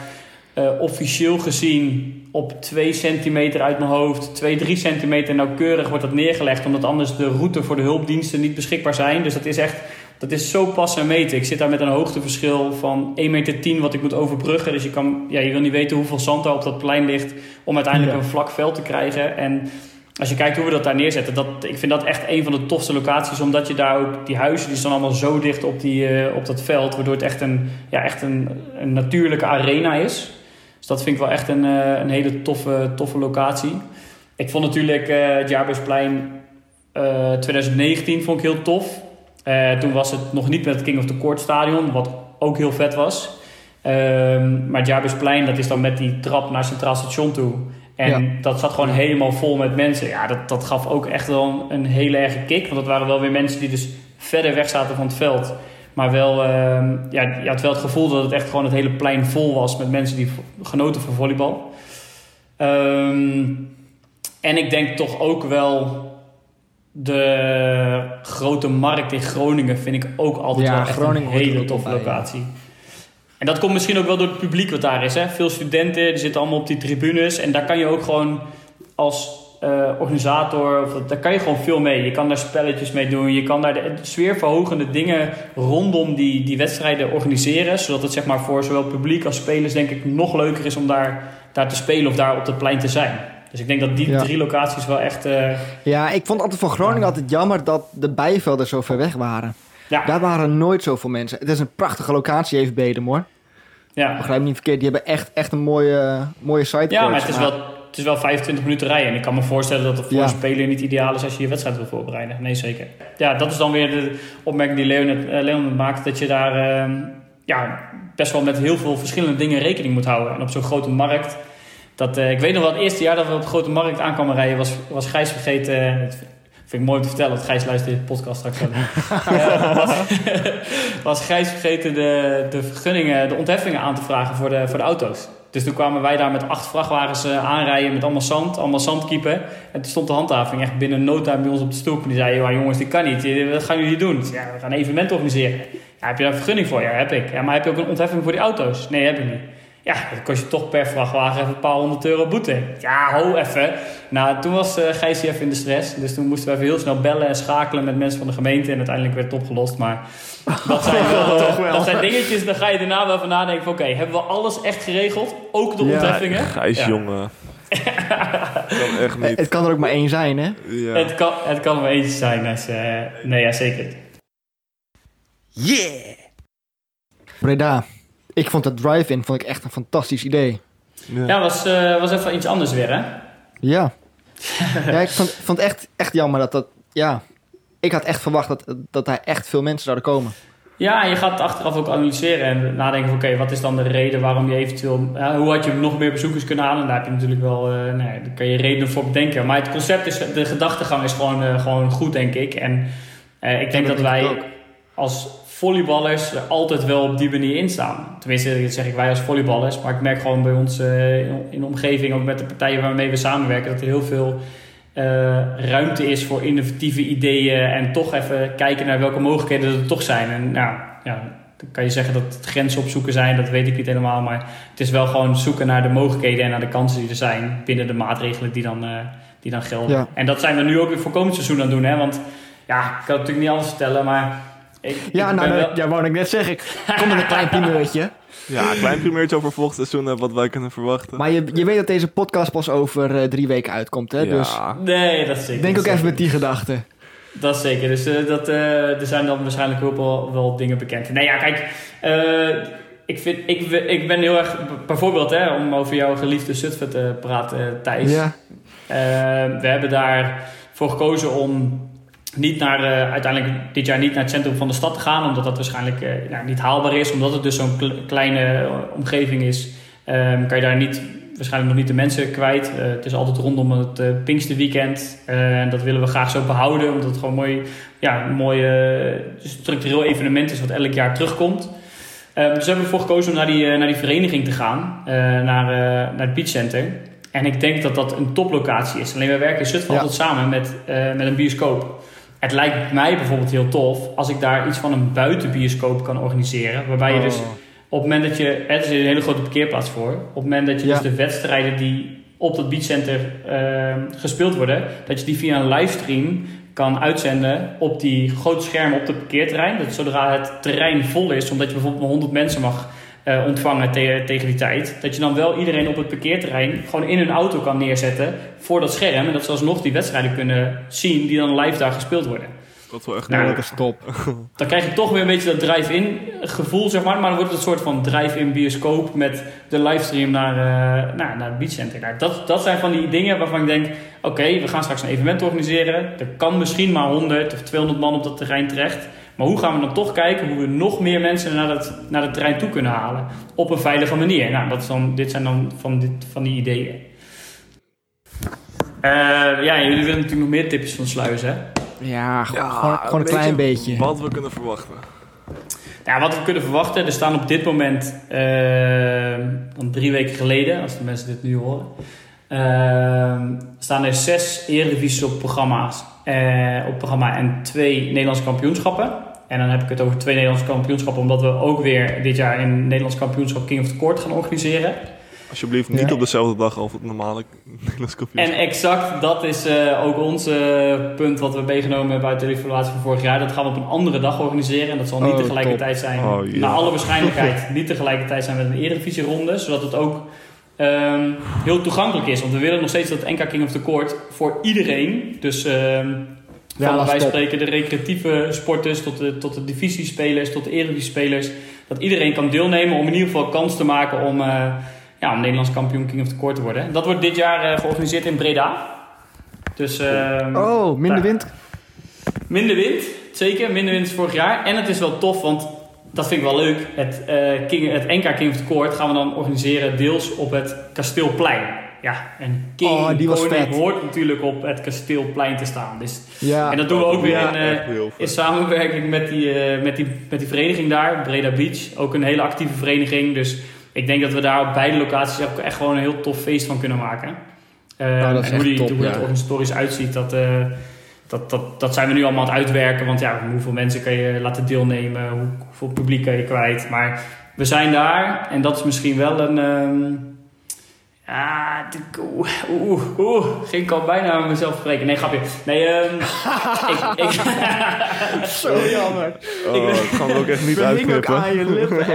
Speaker 4: eh, officieel gezien op 2 centimeter uit mijn hoofd, 2, 3 centimeter nauwkeurig wordt dat neergelegd, omdat anders de route voor de hulpdiensten niet beschikbaar zijn. Dus dat is echt, dat is zo pas en meten. Ik zit daar met een hoogteverschil van 1,10 meter wat ik moet overbruggen. Dus je, kan, ja, je wil niet weten hoeveel zand daar op dat plein ligt om uiteindelijk
Speaker 2: Ja.
Speaker 4: een vlak veld te krijgen. En als je kijkt hoe we dat daar neerzetten, dat, ik vind dat echt een van de tofste locaties. Omdat je daar ook, die huizen die staan allemaal zo dicht op, die, eh, op dat veld. Waardoor het echt een, ja, echt een, een natuurlijke arena is. Dus dat vind ik wel echt een, eh, een hele toffe, toffe locatie. Ik vond natuurlijk eh, het Jaarbeursplein eh 2019 vond ik heel tof. Eh, toen was het nog niet met het King of the Court stadion, wat ook heel vet was. Ehm, maar het Jaarbeursplein, dat is dan met die trap naar Centraal Station toe. En
Speaker 2: Ja.
Speaker 4: dat zat gewoon helemaal vol met mensen. Ja, dat, dat gaf ook echt wel een hele erge kick. Want dat waren wel weer mensen die dus verder weg zaten van het veld. Maar wel, ehm, ja, je had wel het gevoel dat het echt gewoon het hele plein vol was met mensen die genoten van volleybal. Ehm, en ik denk toch ook wel de grote markt in Groningen vind ik ook altijd
Speaker 2: Ja,
Speaker 4: wel echt
Speaker 2: Groningen
Speaker 4: een hele toffe
Speaker 2: ja.
Speaker 4: locatie. En dat komt misschien ook wel door het publiek wat daar is. Hè? Veel studenten die zitten allemaal op die tribunes. En daar kan je ook gewoon als eh, organisator, of, daar kan je gewoon veel mee. Je kan daar spelletjes mee doen. Je kan daar de, de sfeerverhogende dingen rondom die, die wedstrijden organiseren. Zodat het zeg maar, voor zowel publiek als spelers denk ik nog leuker is om daar, daar te spelen of daar op het plein te zijn. Dus ik denk dat die
Speaker 2: Ja.
Speaker 4: drie locaties wel echt... eh,
Speaker 2: Ja, ik vond altijd voor Groningen altijd jammer dat de bijvelden zo ver weg waren.
Speaker 4: ja,
Speaker 2: Daar waren nooit zoveel mensen. Het is een prachtige locatie, even Bedem hoor.
Speaker 4: ja.
Speaker 2: Begrijp me niet verkeerd, die hebben echt, echt een mooie, mooie site.
Speaker 4: ja, maar het is, wel, het is wel 25 minuten rijden. En ik kan me voorstellen dat het voor
Speaker 2: Ja.
Speaker 4: een speler niet ideaal is als je je wedstrijd wil voorbereiden. Nee, zeker. Ja, dat is dan weer de opmerking die Leon, net, eh, Leon maakt. Dat je daar ehm, ja, best wel met heel veel verschillende dingen rekening moet houden. En op zo'n grote markt. Dat, eh, ik weet nog wel, het eerste jaar dat we op de grote markt aankwamen rijden, was, was Gijs vergeten. Dat vind ik mooi om te vertellen, want Gijs luistert de podcast straks wel. Eh, was, was Gijs vergeten de, de vergunningen, de ontheffingen aan te vragen voor de, voor de auto's. Dus toen kwamen wij daar met acht vrachtwagens eh, aanrijden met allemaal zand, allemaal zandkiepen. En toen stond de handhaving echt binnen no time bij ons op de stoep. En die zei, "Ja, jongens, dit kan niet. Eh, Wat gaan jullie doen? Ja, we gaan een evenement organiseren. Ja, heb je daar een vergunning voor? Ja, heb ik. Ja, maar heb je ook een ontheffing voor die auto's? Nee, heb ik niet. Ja, dat kost je toch per vrachtwagen even een paar honderd euro boete. Ja, ho even. Nou, toen was uh, Gijs even in de stress. Dus toen moesten we even heel snel bellen en schakelen met mensen van de gemeente. En uiteindelijk werd het opgelost. Maar dat zijn, wel, dat zijn dingetjes, dan ga je daarna wel van nadenken van... Oké, hebben we alles echt geregeld? Ook de
Speaker 2: Ja.
Speaker 4: ontheffingen?
Speaker 3: Gijs,
Speaker 4: Ja.
Speaker 3: jongen. kan echt niet.
Speaker 2: Het kan er ook maar één zijn, hè?
Speaker 3: Ja.
Speaker 4: Het kan, het kan er maar eentje zijn. Als, eh, nee, ja, zeker.
Speaker 2: Breda. Ik vond dat drive-in vond ik echt een fantastisch idee.
Speaker 3: Ja.
Speaker 4: Ja, was, eh, was even iets anders weer, hè?
Speaker 2: Ja. ja, ik vond, vond echt, echt jammer dat dat... Ja, ik had echt verwacht dat, dat daar echt veel mensen zouden komen.
Speaker 4: Ja, en je gaat achteraf ook analyseren en nadenken van... oké, wat is dan de reden waarom je eventueel... ja, hoe had je nog meer bezoekers kunnen halen? Daar heb je natuurlijk wel... eh nee, daar kan je redenen voor bedenken. Maar het concept is... de gedachtegang is gewoon, eh, gewoon goed, denk ik. En eh, ik denk
Speaker 2: dat
Speaker 4: dat wij
Speaker 2: ook.
Speaker 4: als volleyballers er altijd wel op die manier in staan. Tenminste, dat zeg ik wij als volleyballers. Maar ik merk gewoon bij ons eh, in de omgeving... ook met de partijen waarmee we samenwerken... dat er heel veel... eh, ruimte is voor innovatieve ideeën en toch even kijken naar welke mogelijkheden er toch zijn. En nou, ja, dan kan je zeggen dat het grenzen opzoeken zijn, dat weet ik niet helemaal. Maar het is wel gewoon zoeken naar de mogelijkheden en naar de kansen die er zijn binnen de maatregelen die dan, eh, die dan gelden.
Speaker 2: Ja.
Speaker 4: En dat zijn we nu ook weer voor komend seizoen aan het doen. Hè? Want ja, ik kan het natuurlijk niet alles vertellen, maar. Ik,
Speaker 2: Ja,
Speaker 4: ik
Speaker 2: nou, dat,
Speaker 4: wel-
Speaker 2: ja, wou ik net zeggen. Ik kom met een klein primeurtje.
Speaker 3: Ja, een klein primeurtje over volgend seizoen en wat wij kunnen verwachten.
Speaker 2: Maar je, je weet dat deze podcast pas over eh, drie weken uitkomt, hè? Dus
Speaker 3: ja.
Speaker 4: Nee, dat is zeker.
Speaker 2: denk ook even met die gedachten.
Speaker 4: Dat is zeker. Dus eh, dat, eh, er zijn dan waarschijnlijk ook wel, wel dingen bekend. Nee, ja, kijk. eh, ik, vind, ik, ik ben heel erg... Bijvoorbeeld, hè, om over jouw geliefde Zutphen te praten, Thijs.
Speaker 2: Ja,
Speaker 4: we hebben daarvoor gekozen om niet naar, eh, uiteindelijk dit jaar niet naar het centrum van de stad te gaan. Omdat dat waarschijnlijk eh, nou, niet haalbaar is. Omdat het dus zo'n kle- kleine eh, omgeving is. Ehm, kan je daar niet, waarschijnlijk nog niet de mensen kwijt. Het is altijd rondom het Pinksterweekend. En dat willen we graag zo behouden. Omdat het gewoon mooi, ja, een mooi structureel evenement is wat elk jaar terugkomt. Ehm, dus we hebben ervoor gekozen om naar die, naar die vereniging te gaan. naar, naar het Beach Center. En ik denk dat dat een toplocatie is. Alleen wij werken in Zutphen
Speaker 2: Ja.
Speaker 4: altijd samen met, met een bioscoop. Het lijkt mij bijvoorbeeld heel tof als ik daar iets van een buitenbioscoop kan organiseren. Waarbij je dus
Speaker 2: Oh.
Speaker 4: op het moment dat je... Er is een hele grote parkeerplaats voor. Op het moment dat je
Speaker 2: Ja.
Speaker 4: dus de wedstrijden die op dat beachcenter eh, gespeeld worden... dat je die via een livestream kan uitzenden op die grote schermen op het parkeerterrein. Dat zodra het terrein vol is, omdat je bijvoorbeeld maar 100 mensen mag eh, ontvangen te- tegen die tijd... dat je dan wel iedereen op het parkeerterrein gewoon in hun auto kan neerzetten voor dat scherm... en dat ze alsnog die wedstrijden kunnen zien die dan live daar gespeeld worden.
Speaker 3: Dat is wel echt
Speaker 4: Nou,
Speaker 2: dat is top.
Speaker 4: Dan krijg je toch weer een beetje dat drive-in gevoel, zeg maar. Maar dan wordt het een soort van drive-in bioscoop met de livestream naar, eh, nou, naar het beachcenter. Nou, dat, dat zijn van die dingen waarvan ik denk... Oké, we gaan straks een evenement organiseren. Er kan misschien maar 100 of 200 man op dat terrein terecht. Maar hoe gaan we dan toch kijken hoe we nog meer mensen naar het, naar het terrein toe kunnen halen? Op een veilige manier. Nou, dat is dan, dit zijn dan van, dit, van die ideeën. Eh, ja, jullie willen natuurlijk nog meer tipjes van Sluis, hè?
Speaker 2: Ja, gewoon,
Speaker 3: Ja,
Speaker 2: gewoon, een klein beetje.
Speaker 3: Wat we kunnen verwachten.
Speaker 4: Ja, wat we kunnen verwachten, er staan op dit moment, eh, drie weken geleden, als de mensen dit nu horen, eh, staan er zes Eredivisie op programma's, eh, op programma en twee Nederlandse kampioenschappen. En dan heb ik het over twee Nederlandse kampioenschappen, omdat we ook weer dit jaar een Nederlands kampioenschap King of the Court gaan organiseren.
Speaker 3: Alsjeblieft niet
Speaker 2: Ja.
Speaker 3: op dezelfde dag als het normale Nederlands
Speaker 4: En
Speaker 3: kampioenschap.
Speaker 4: exact, dat is eh, ook ons eh, punt wat we meegenomen hebben uit de evaluatie van vorig jaar. Dat gaan we op een andere dag organiseren. En dat zal niet
Speaker 2: Oh,
Speaker 4: tegelijkertijd zijn,
Speaker 3: Oh,
Speaker 4: naar alle waarschijnlijkheid, niet tegelijkertijd zijn met een Eredivisie-ronde. Zodat het ook ehm, heel toegankelijk is. Want we willen nog steeds dat NK King of the Court voor iedereen. Dus ehm
Speaker 2: Ja,
Speaker 4: van wij
Speaker 2: top.
Speaker 4: spreken de recreatieve sporters tot de, tot de divisiespelers, tot de Eredivisie-spelers. Dat iedereen kan deelnemen om in ieder geval kans te maken om, eh, ja, om Nederlands kampioen King of the Court te worden. Dat wordt dit jaar eh, georganiseerd in Breda. Dus ehm,
Speaker 2: Oh, minder wind.
Speaker 4: minder wind, zeker. Minder wind is vorig jaar. En het is wel tof, want dat vind ik wel leuk. Het, eh, King, het NK King of the Court gaan we dan organiseren deels op het Kasteelplein. Ja, en King
Speaker 2: Oh, die was vet.
Speaker 4: hoort natuurlijk op het Kasteelplein te staan. Dus
Speaker 2: Ja.
Speaker 4: en dat doen we ook weer
Speaker 2: Ja,
Speaker 4: in, eh, in samenwerking met die, eh, met, die, met die vereniging daar, Breda Beach. Ook een hele actieve vereniging. Dus ik denk dat we daar op beide locaties ook echt gewoon een heel tof feest van kunnen maken. Eh,
Speaker 2: Nou, dat is
Speaker 4: en hoe, die,
Speaker 2: top,
Speaker 4: hoe dat
Speaker 2: ja.
Speaker 4: organisatorisch uitziet, dat, eh, dat, dat, dat zijn we nu allemaal aan het uitwerken. Want ja, hoeveel mensen kan je laten deelnemen? Hoe- Hoeveel publiek kan je kwijt? Maar we zijn daar en dat is misschien wel een. ehm, de- oeh, oeh, oeh, ging ik al bijna aan mezelf spreken. Nee, grapje. Nee, ehm ik, ik,
Speaker 2: Zo jammer.
Speaker 3: Oh, gaan we ook echt niet
Speaker 2: ook
Speaker 3: uitknippen.
Speaker 2: aan je lippen.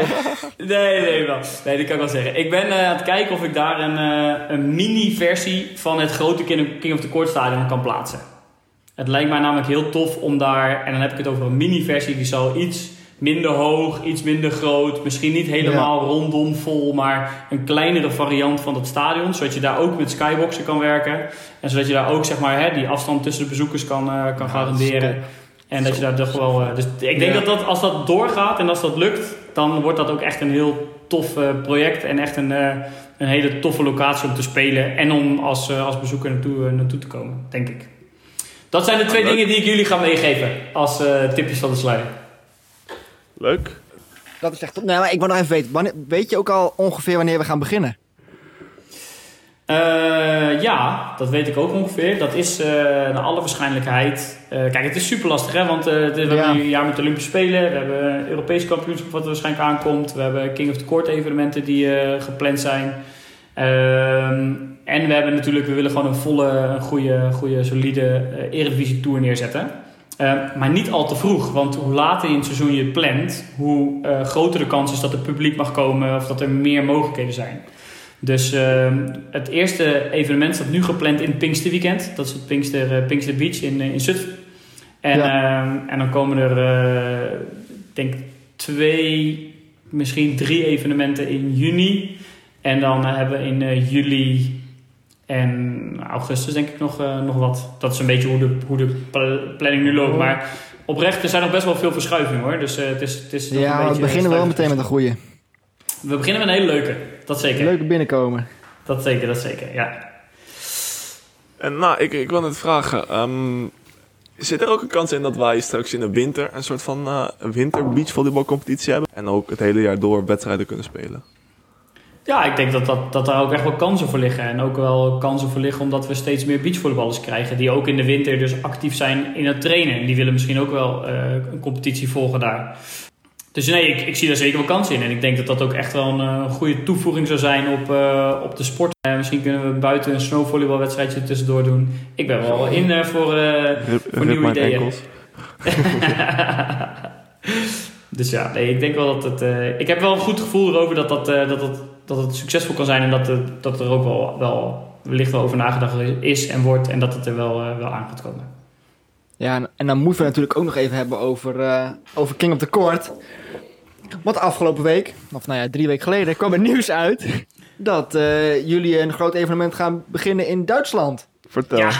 Speaker 4: Nee, nee, wel. Nee, dat kan ik wel zeggen. Ik ben eh, aan het kijken of ik daar een, eh, een mini-versie van het grote King King of the Court stadion kan plaatsen. Het lijkt mij namelijk heel tof om daar, en dan heb ik het over een mini-versie, die zal iets minder hoog, iets minder groot, misschien niet helemaal rondom vol, maar een kleinere variant van dat stadion, zodat je daar ook met skyboxen kan werken. En zodat je daar ook zeg maar, hè, die afstand tussen de bezoekers kan, eh, kan garanderen. En dat je daar toch wel. eh, dus ik denk
Speaker 2: Ja.
Speaker 4: dat, dat als dat doorgaat en als dat lukt, dan wordt dat ook echt een heel tof eh, project. En echt een, eh, een hele toffe locatie om te spelen. En om als, als bezoeker naartoe, naartoe te komen, denk ik. Dat zijn de twee
Speaker 3: leuk.
Speaker 4: dingen die ik jullie ga meegeven als eh, tipjes van de sluier.
Speaker 3: Leuk.
Speaker 2: Dat is echt top. Nee, maar ik wil nog even weten. Wanneer, weet je ook al ongeveer wanneer we gaan beginnen?
Speaker 4: Eh, ja, dat weet ik ook ongeveer. Dat is eh naar alle waarschijnlijkheid. eh, kijk, het is super lastig, hè? Want eh, het is- we
Speaker 2: Ja.
Speaker 4: hebben nu een jaar met de Olympische Spelen. We hebben een Europees kampioenschap wat er waarschijnlijk aankomt. We hebben King of the Court evenementen die eh, gepland zijn. Ehm, en we hebben natuurlijk, we willen gewoon een volle, een goede, goede solide Eredivisie Tour neerzetten. Eh, maar niet al te vroeg, want hoe later in het seizoen je het plant, hoe eh, groter de kans is dat er publiek mag komen of dat er meer mogelijkheden zijn. Dus ehm, het eerste evenement staat nu gepland in het Pinksterweekend. Dat is het Pinkster, eh, Pinkster Beach in, in Zutphen. En, ehm, en dan komen er, ik denk twee, misschien drie evenementen in juni. En dan hebben we in juli en augustus denk ik nog, eh, nog wat. Dat is een beetje hoe de, hoe de pl- planning nu loopt. Maar oprecht, er zijn nog best wel veel verschuivingen hoor. Dus eh, het is, het is nog een
Speaker 2: Ja, we
Speaker 4: beetje
Speaker 2: beginnen wel meteen met een goede.
Speaker 4: We beginnen met een hele leuke. Dat zeker.
Speaker 2: Leuke binnenkomen.
Speaker 4: Dat zeker, dat zeker, ja.
Speaker 3: En nou, ik, ik wil net vragen. ehm, zit er ook een kans in dat wij straks in de winter een soort van eh winter beachvolleybalcompetitie hebben? En ook het hele jaar door wedstrijden kunnen spelen?
Speaker 4: Ja, ik denk dat, dat, dat daar ook echt wel kansen voor liggen. En ook wel kansen voor liggen omdat we steeds meer beachvolleyballers krijgen. Die ook in de winter dus actief zijn in het trainen. En die willen misschien ook wel eh, een competitie volgen daar. Dus nee, ik, ik zie daar zeker wel kansen in. En ik denk dat dat ook echt wel een eh, goede toevoeging zou zijn op, eh, op de sport. Eh, misschien kunnen we buiten een snowvolleybalwedstrijdje tussendoor doen. Ik ben wel in voor,
Speaker 3: Rip,
Speaker 4: voor nieuwe ideeën. dus ja, nee, ik denk wel dat het. ik heb wel een goed gevoel erover dat, dat, dat, het, dat het succesvol kan zijn. En dat, het, dat er ook wel, wel wellicht wel over nagedacht is en wordt. En dat het er wel, eh, wel aan gaat komen.
Speaker 2: Ja, en, dan moeten we natuurlijk ook nog even hebben over, eh, over King of the Court. Want afgelopen week, of nou ja, drie weken geleden, kwam er nieuws uit dat eh, jullie een groot evenement gaan beginnen in Duitsland.
Speaker 3: Vertel.
Speaker 4: Ja,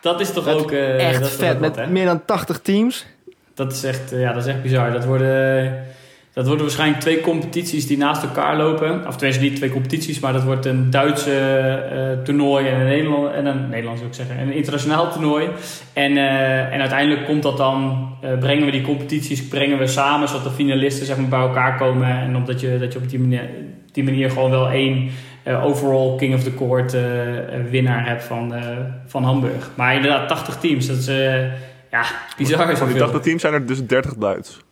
Speaker 4: dat is toch
Speaker 2: Dat
Speaker 4: ook. eh,
Speaker 2: Echt
Speaker 4: dat is toch
Speaker 2: vet,
Speaker 4: ook wat,
Speaker 2: met
Speaker 4: hè?
Speaker 2: meer dan 80 teams.
Speaker 4: Dat is echt, ja, dat is echt bizar. Dat worden, dat worden waarschijnlijk twee competities die naast elkaar lopen. Of tenminste niet twee competities, maar dat wordt een Duitse eh, toernooi en een Nederland, en een Nederlands wil ik zeggen, een internationaal toernooi. En, eh, en uiteindelijk komt dat dan, eh, brengen we die competities brengen we samen, zodat de finalisten zeg maar, bij elkaar komen. En omdat je, dat je op die manier, die manier gewoon wel één overall King of the Court winnaar hebt van, van Hamburg. Maar inderdaad, 80 teams, dat is ja, bizar.
Speaker 3: Van die
Speaker 4: zoveel.
Speaker 3: 80 teams zijn er dus 30 Duits.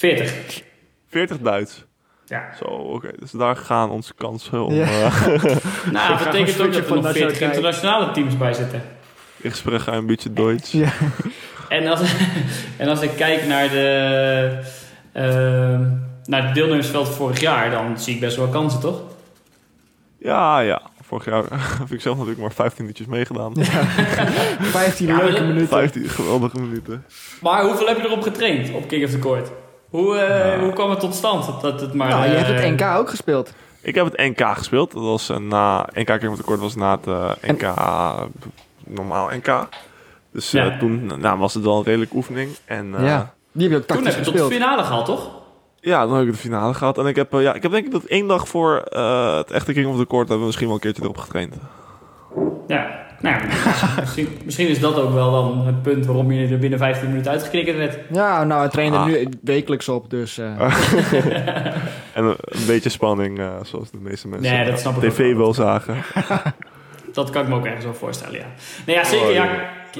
Speaker 4: 40.
Speaker 3: 40 Duits.
Speaker 4: Ja.
Speaker 3: Zo, oké. Dus daar gaan onze kansen om
Speaker 2: Ja.
Speaker 3: eh,
Speaker 4: Nou, dat betekent ook dat er
Speaker 2: van
Speaker 4: nog 40
Speaker 2: nationaliteit.
Speaker 4: internationale teams bij zitten.
Speaker 3: in gesprek gaan een beetje Duits.
Speaker 2: Ja.
Speaker 4: En als, en als ik kijk naar de, ehm, naar het deelnemersveld vorig jaar, dan zie ik best wel kansen, toch?
Speaker 3: Ja, ja. Vorig jaar heb ik zelf natuurlijk maar 15 minuutjes meegedaan.
Speaker 2: 15
Speaker 4: Ja, maar
Speaker 2: leuke minuten.
Speaker 3: 15 geweldige minuten.
Speaker 4: Maar hoeveel heb je erop getraind op King of the Court? Hoe, eh, hoe kwam het tot stand? Dat, het maar,
Speaker 2: Nou, je hebt
Speaker 4: eh,
Speaker 2: het NK ook gespeeld.
Speaker 3: Ik heb het NK gespeeld. Dat was eh, na NK King of the Court was na het eh, NK eh, normaal NK. Dus eh,
Speaker 4: Ja.
Speaker 3: toen nou, was het wel een redelijke oefening. En eh,
Speaker 2: ja. Die heb je ook
Speaker 4: Toen heb je tot de finale gehad, toch?
Speaker 3: Ja, dan heb ik de finale gehad. En ik heb, eh, ja, ik heb denk ik dat één dag voor eh, het echte King of the Court hebben we misschien wel een keertje erop getraind.
Speaker 4: Ja. Nou, ja, misschien, misschien is dat ook wel dan het punt waarom je er binnen 15 minuten uitgeknikkerd werd.
Speaker 2: Ja, nou, hij trainde
Speaker 3: Ah.
Speaker 2: er nu wekelijks op, dus... eh,
Speaker 3: En een, een beetje spanning, eh, zoals de meeste mensen
Speaker 4: Nee, dat snap ik ook
Speaker 3: tv
Speaker 4: wel.
Speaker 3: wel zagen.
Speaker 4: dat kan ik me ook ergens wel voorstellen, ja. Nee, ja, zeker.
Speaker 3: Oh,
Speaker 4: ja,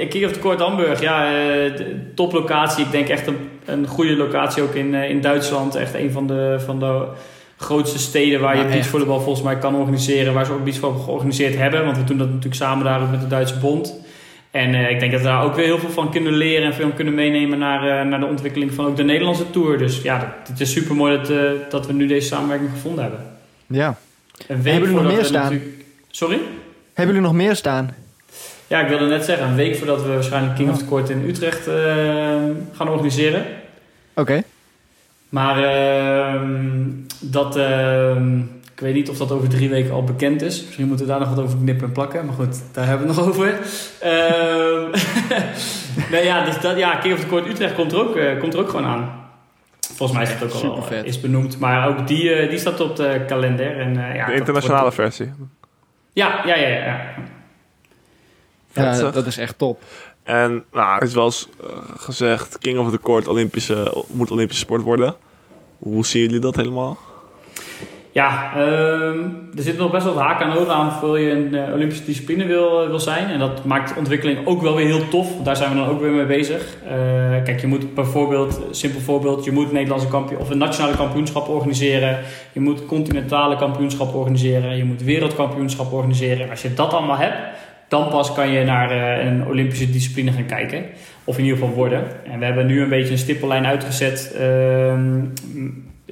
Speaker 4: King of the Court Hamburg, ja, eh, toplocatie. Ik denk echt een, een goede locatie ook in, in Duitsland. Echt een van de, van de grootste steden waar je beachvolleybal volgens mij kan organiseren. Waar ze ook beachvolleybal georganiseerd hebben. Want we doen dat natuurlijk samen daar ook met de Duitse bond. En eh, ik denk dat we daar ook weer heel veel van kunnen leren en veel kunnen meenemen naar, eh, naar de ontwikkeling van ook de Nederlandse Tour. Dus ja, dat- het is super mooi dat, eh, dat we nu deze samenwerking gevonden hebben.
Speaker 2: Ja.
Speaker 4: Een week
Speaker 2: Hebben jullie nog meer staan?
Speaker 4: natuurlijk- Sorry?
Speaker 2: Hebben jullie nog meer staan?
Speaker 4: Ja, ik wilde net zeggen, een week voordat we waarschijnlijk King of the Court in Utrecht gaan organiseren.
Speaker 2: Oké.
Speaker 4: Maar ehm, dat, ehm, ik weet niet of dat over drie weken al bekend is. Misschien moeten we daar nog wat over knippen en plakken. Maar goed, daar hebben we het nog over. Ehm nee, ja, dus dat, ja, King of the Court Utrecht komt er ook, eh, komt er ook gewoon aan. Volgens mij is het ook al is benoemd. Maar ook die, eh, die staat op de kalender. En, eh, ja,
Speaker 3: de internationale
Speaker 4: wordt-
Speaker 3: versie.
Speaker 4: Ja, ja, ja. ja,
Speaker 2: dat, dat is echt top.
Speaker 3: En nou, het is wel eens gezegd, King of the Court Olympische, moet Olympische sport worden. Hoe zien jullie dat helemaal?
Speaker 4: Ja, ehm, er zit nog best wel wat haken en ogen aan voor je een eh, Olympische discipline wil, wil zijn. En dat maakt de ontwikkeling ook wel weer heel tof. Daar zijn we dan ook weer mee bezig. Eh, kijk, je moet bijvoorbeeld, simpel voorbeeld, je moet Nederlandse kampioen of een nationale kampioenschap organiseren. Je moet continentale kampioenschap organiseren. Je moet wereldkampioenschap organiseren. Als je dat allemaal hebt, dan pas kan je naar eh, een Olympische discipline gaan kijken. Of in ieder geval worden. En we hebben nu een beetje een stippellijn uitgezet.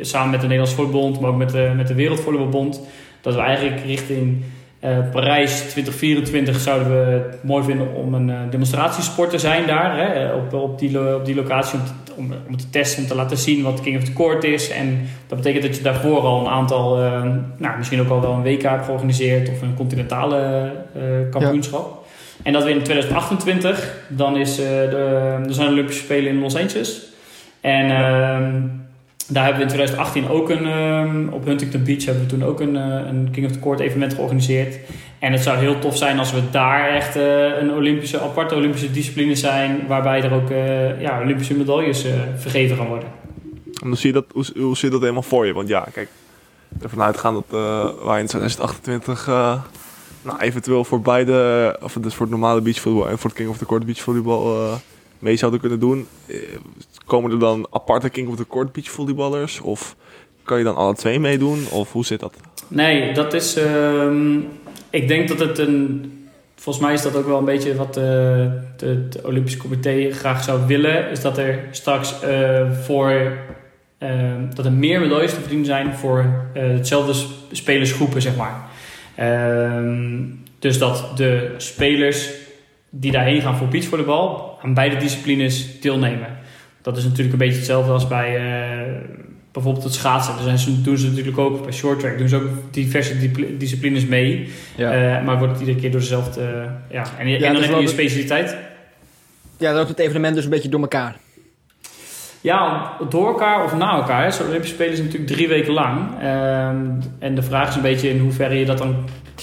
Speaker 4: Samen met de Nederlandse Voetbalbond, maar ook met de, met de Wereldvolleybalbond. Dat we eigenlijk richting eh, Parijs 2024 zouden we het mooi vinden om een eh, demonstratiesport te zijn daar. Hè, op, op, die, op die locatie om te, om, om te testen, om te laten zien wat King of the Court is. En dat betekent dat je daarvoor al een aantal, eh, nou, misschien ook al wel een WK hebt georganiseerd of een continentale kampioenschap. En dat we in 2028, dan, is, de, dan zijn Olympische Spelen in Los Angeles. En ehm, daar hebben we in 2018 ook een, ehm, op Huntington Beach hebben we toen ook een, eh, een King of the Court evenement georganiseerd. En het zou heel tof zijn als we daar echt eh, een Olympische, aparte Olympische discipline zijn, waarbij er ook eh, ja, Olympische medailles vergeven gaan worden.
Speaker 3: En hoe zie, je dat, hoe, zie je dat helemaal voor je? Want ja, kijk, ervan uitgaan dat wij in 2028 eh, nou, eventueel voor beide, of dus voor het normale beachvolleybal en voor het King of the Court beachvolleybal mee zouden kunnen doen. Eh, komen er dan aparte King of the Court beachvolleyballers? Of kan je dan alle twee meedoen? Of hoe zit dat?
Speaker 4: Nee, dat is. ehm, ik denk dat het een. Volgens mij is dat ook wel een beetje wat eh, het Olympisch Comité graag zou willen. Is dat er straks eh, voor. ehm, dat er meer medailles te verdienen zijn voor eh, hetzelfde sp- spelersgroepen, zeg maar. Ehm, dus dat de spelers die daarheen gaan voor beachvolleybal aan beide disciplines deelnemen. Dat is natuurlijk een beetje hetzelfde als bij eh, bijvoorbeeld het schaatsen. Daar zijn ze, doen ze natuurlijk ook bij short track. Doen ze ook diverse disciplines mee.
Speaker 2: Ja.
Speaker 4: Eh, maar wordt het iedere keer door dezelfde... eh, ja. En, dan heb je
Speaker 2: de-
Speaker 4: specialiteit.
Speaker 2: ja, dan loopt het evenement dus een beetje door elkaar.
Speaker 4: Ja, door elkaar of na elkaar. Zo'n Olympische Spelen is natuurlijk drie weken lang. Ehm, en de vraag is een beetje in hoeverre je dat dan